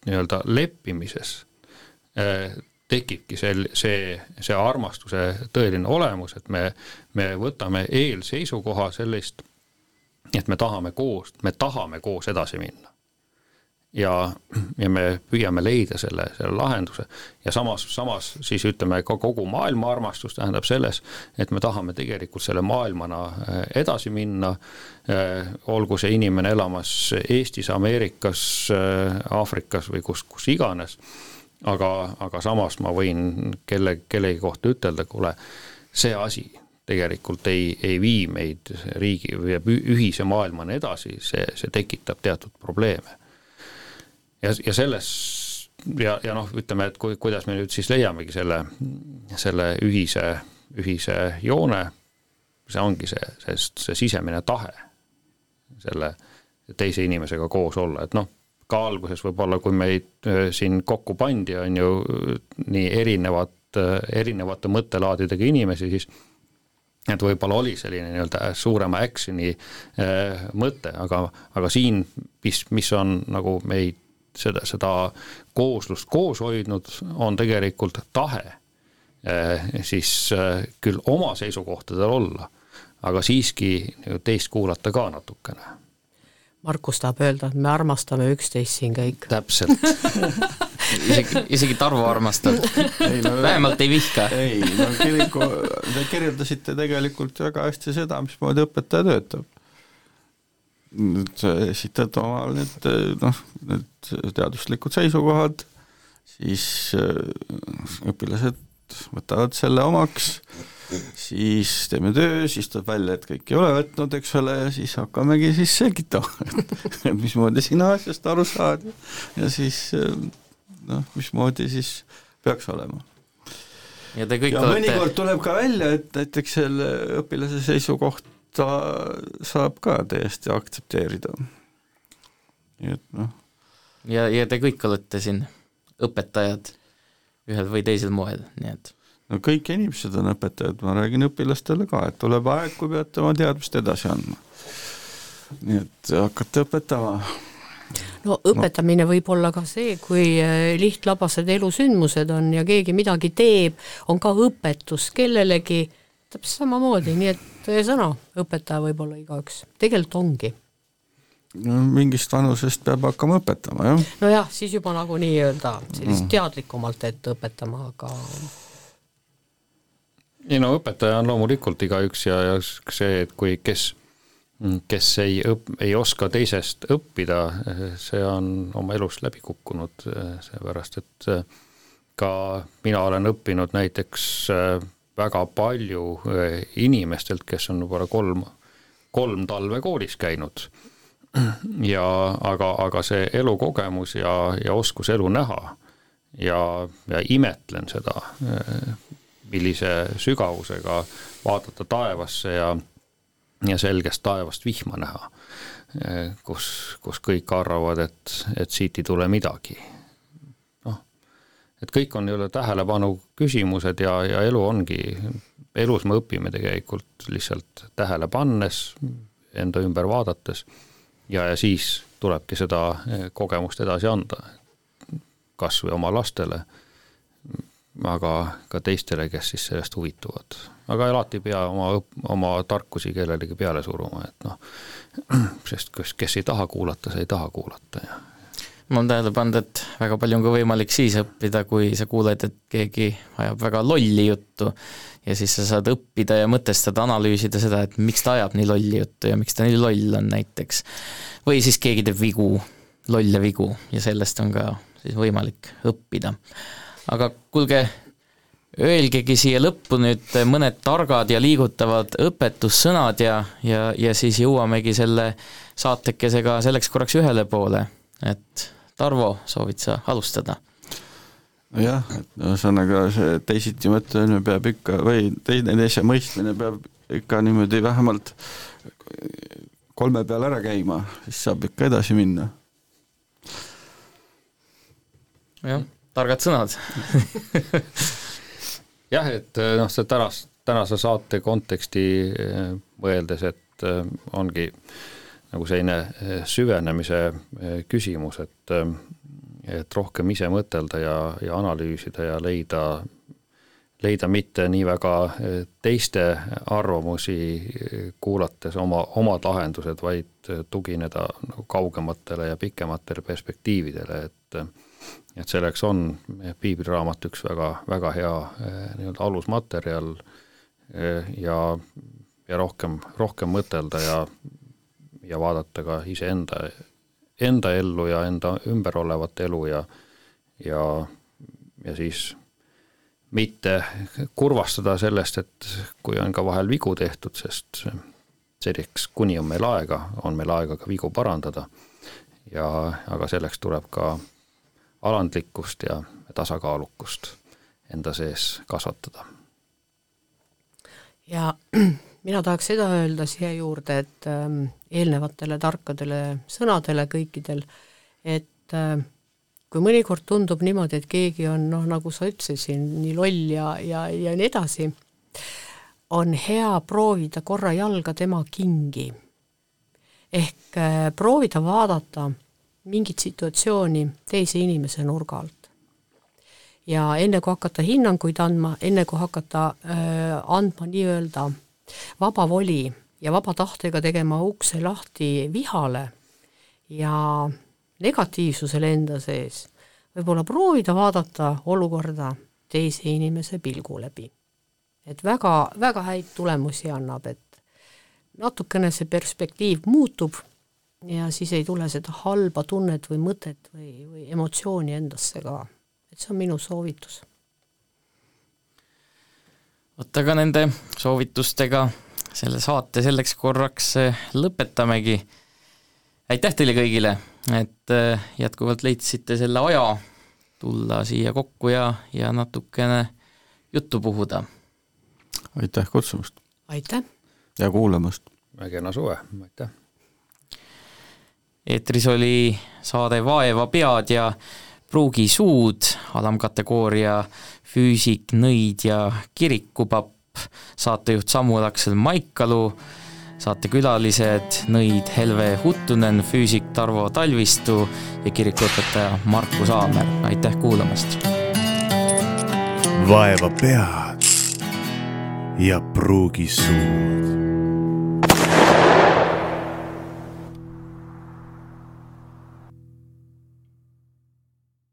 nii-öelda leppimises äh, tekibki sel-, see, see armastuse tõeline olemus, et me, me võtame eelseisukoha sellist, et me tahame koos, me tahame koos edasi minna ja, ja me püüame leida selle, selle lahenduse. Ja samas, samas siis ütleme ka kogu maailma armastus tähendab selles, et me tahame tegelikult selle maailmana äh, edasi minna, äh, olgu see inimene elamas Eestis, Ameerikas, äh, Aafrikas või kus, kus iganes, aga, aga samas ma võin kelle, kellegi kohta ütelda, kuule, see asi tegelikult ei, ei vii meid riigi või ühise maailmani edasi, see, see tekitab teatud probleeme ja, ja selles ja, ja noh, ütleme, et kui, kuidas me nüüd siis leiamegi selle, selle ühise, ühise joone, see ongi see, see, see sisemine tahe selle teise inimesega koos olla, et noh, ka alguses võib-olla, kui meid äh, siin kokku pandi, on ju nii erinevad, äh, erinevate mõttelaadidega inimesi, siis et võib-olla oli selline nii-öelda suurema action'i äh, mõte, aga, aga siin, mis, mis on nagu meid seda, seda kooslust koos hoidnud, on tegelikult tahe eh, siis eh, küll oma seisukohtadel olla, aga siiski teist kuulata ka natukene. Markus tahab öelda, et me armastame üksteist siin kõik. täpselt isegi, isegi Tarvo armastab. No, vähemalt ei vihka. ei, no kiriku, te kirjeldasite tegelikult väga hästi seda, mismoodi õpetaja töötab nüüd esitad omal need noh, need teaduslikud seisukohad, siis äh, õpilased võtavad selle omaks, siis teeme töö, siis tuleb välja, et kõik ei ole võtnud, eks ole, ja siis hakkamegi siis selgitama, et mismoodi sina asjast aru saad ja siis äh, noh, mismoodi siis peaks olema. ja ja olete mõnikord tuleb ka välja, et näiteks selle õpilase seisukoht ta saab ka täiesti aktsepteerida. nii et noh. ja, ja te kõik olete siin õpetajad ühel või teisel moel, nii et no kõik inimesed on õpetajad, ma räägin õpilastele ka, et tuleb aeg, kui peate oma teadmist edasi andma. nii et hakata õpetama. no õpetamine no. võib olla ka see, kui äh, lihtlabased elusündmused on ja keegi midagi teeb, on ka õpetus kellelegi täpselt samamoodi, nii et tõesõna, õpetaja võib olla igaüks, tegelikult ongi. no mingist vanusest peab hakkama õpetama, jah. nojah, siis juba nagu nii-öelda sellist mm. teadlikumalt, et õpetama, aga ei no õpetaja on loomulikult igaüks ja, ja see, et kui, kes, kes ei õp-, ei oska teisest õppida, see on oma elus läbi kukkunud, seepärast et ka mina olen õppinud näiteks väga palju eh, inimestelt, kes on võib-olla kolm, kolm talve koolis käinud. ja aga, aga see elukogemus ja, ja oskus elu näha ja, ja imetlen seda, eh, millise sügavusega vaadata taevasse ja, ja selgest taevast vihma näha, eh, kus, kus kõik arvavad, et, et siit ei tule midagi et kõik on nii-öelda tähelepanu küsimused ja, ja elu ongi, elus me õpime tegelikult lihtsalt tähele pannes, enda ümber vaadates ja, ja siis tulebki seda eh, kogemust edasi anda, kas või oma lastele, aga ka teistele, kes siis sellest huvituvad. aga alati ei pea oma, oma tarkusi kellelegi peale suruma, et noh, sest kes, kes ei taha kuulata, see ei taha kuulata ja ma olen tähele pannud, et väga palju on ka võimalik siis õppida, kui sa kuuled, et keegi ajab väga lolli juttu ja siis sa saad õppida ja mõtestada, analüüsida seda, et miks ta ajab nii lolli juttu ja miks ta nii loll on näiteks. või siis keegi teeb vigu, lolle vigu ja sellest on ka siis võimalik õppida. aga kuulge, öelgegi siia lõppu nüüd mõned targad ja liigutavad õpetussõnad ja, ja, ja siis jõuamegi selle saatekesega selleks korraks ühele poole, et Tarvo, soovid sa alustada? nojah, et ühesõnaga see teisiti mõtlemine peab ikka või teineteise mõistmine peab ikka niimoodi vähemalt kolme peal ära käima, siis saab ikka edasi minna. jah, targad sõnad jah, et äh, noh, see tänast, tänase saate konteksti mõeldes, et ongi nagu selline süvenemise küsimus, et et rohkem ise mõtelda ja, ja analüüsida ja leida leida mitte nii väga eh, teiste arvamusi eh, kuulates oma, omad lahendused, vaid eh, tugineda nagu kaugematele ja pikematele perspektiividele, et et selleks on piibliraamat üks väga, väga hea nii-öelda alusmaterjal ja, ja rohkem, rohkem mõtelda ja, ja vaadata ka iseenda, enda ellu ja enda ümber olevat elu ja, ja, ja siis mitte kurvastada sellest, et kui on ka vahel vigu tehtud, sest selleks, kuni on meil aega, on meil aega ka vigu parandada. ja, aga selleks tuleb ka alandlikkust ja tasakaalukust enda sees kasvatada. ja mina tahaks seda öelda siia juurde, et ähm, eelnevatele tarkadele sõnadele kõikidel, et äh, kui mõnikord tundub niimoodi, et keegi on noh, nagu sa ütlesid siin, nii loll ja, ja, ja nii edasi, on hea proovida korra jalga tema kingi. ehk äh, proovida vaadata mingit situatsiooni teise inimese nurga alt. ja enne, kui hakata hinnanguid andma, enne kui hakata äh, andma nii-öelda vaba voli ja vaba tahtega tegema ukse lahti vihale ja negatiivsusele enda sees, võib-olla proovida vaadata olukorda teise inimese pilgu läbi. et väga, väga häid tulemusi annab, et natukene see perspektiiv muutub ja siis ei tule seda halba tunnet või mõtet või, või emotsiooni endasse ka. et see on minu soovitus. vot aga nende soovitustega selle saate selleks korraks lõpetamegi. aitäh teile kõigile et äh, jätkuvalt leidsite selle aja tulla siia kokku ja, ja natukene juttu puhuda. aitäh kutsumast! aitäh! ja kuulamast! kena suve, aitäh! eetris oli saade Vaeva pead ja pruugi suud, alamkategooria füüsik, nõid ja kirikupapp, saatejuht Samuel Aksel Maikalu, saatekülalised nõid Helve Huttunen, füüsik Tarvo Talvistu ja kirikuõpetaja Markus Aamer, aitäh kuulamast! vaeva pead ja pruugi suud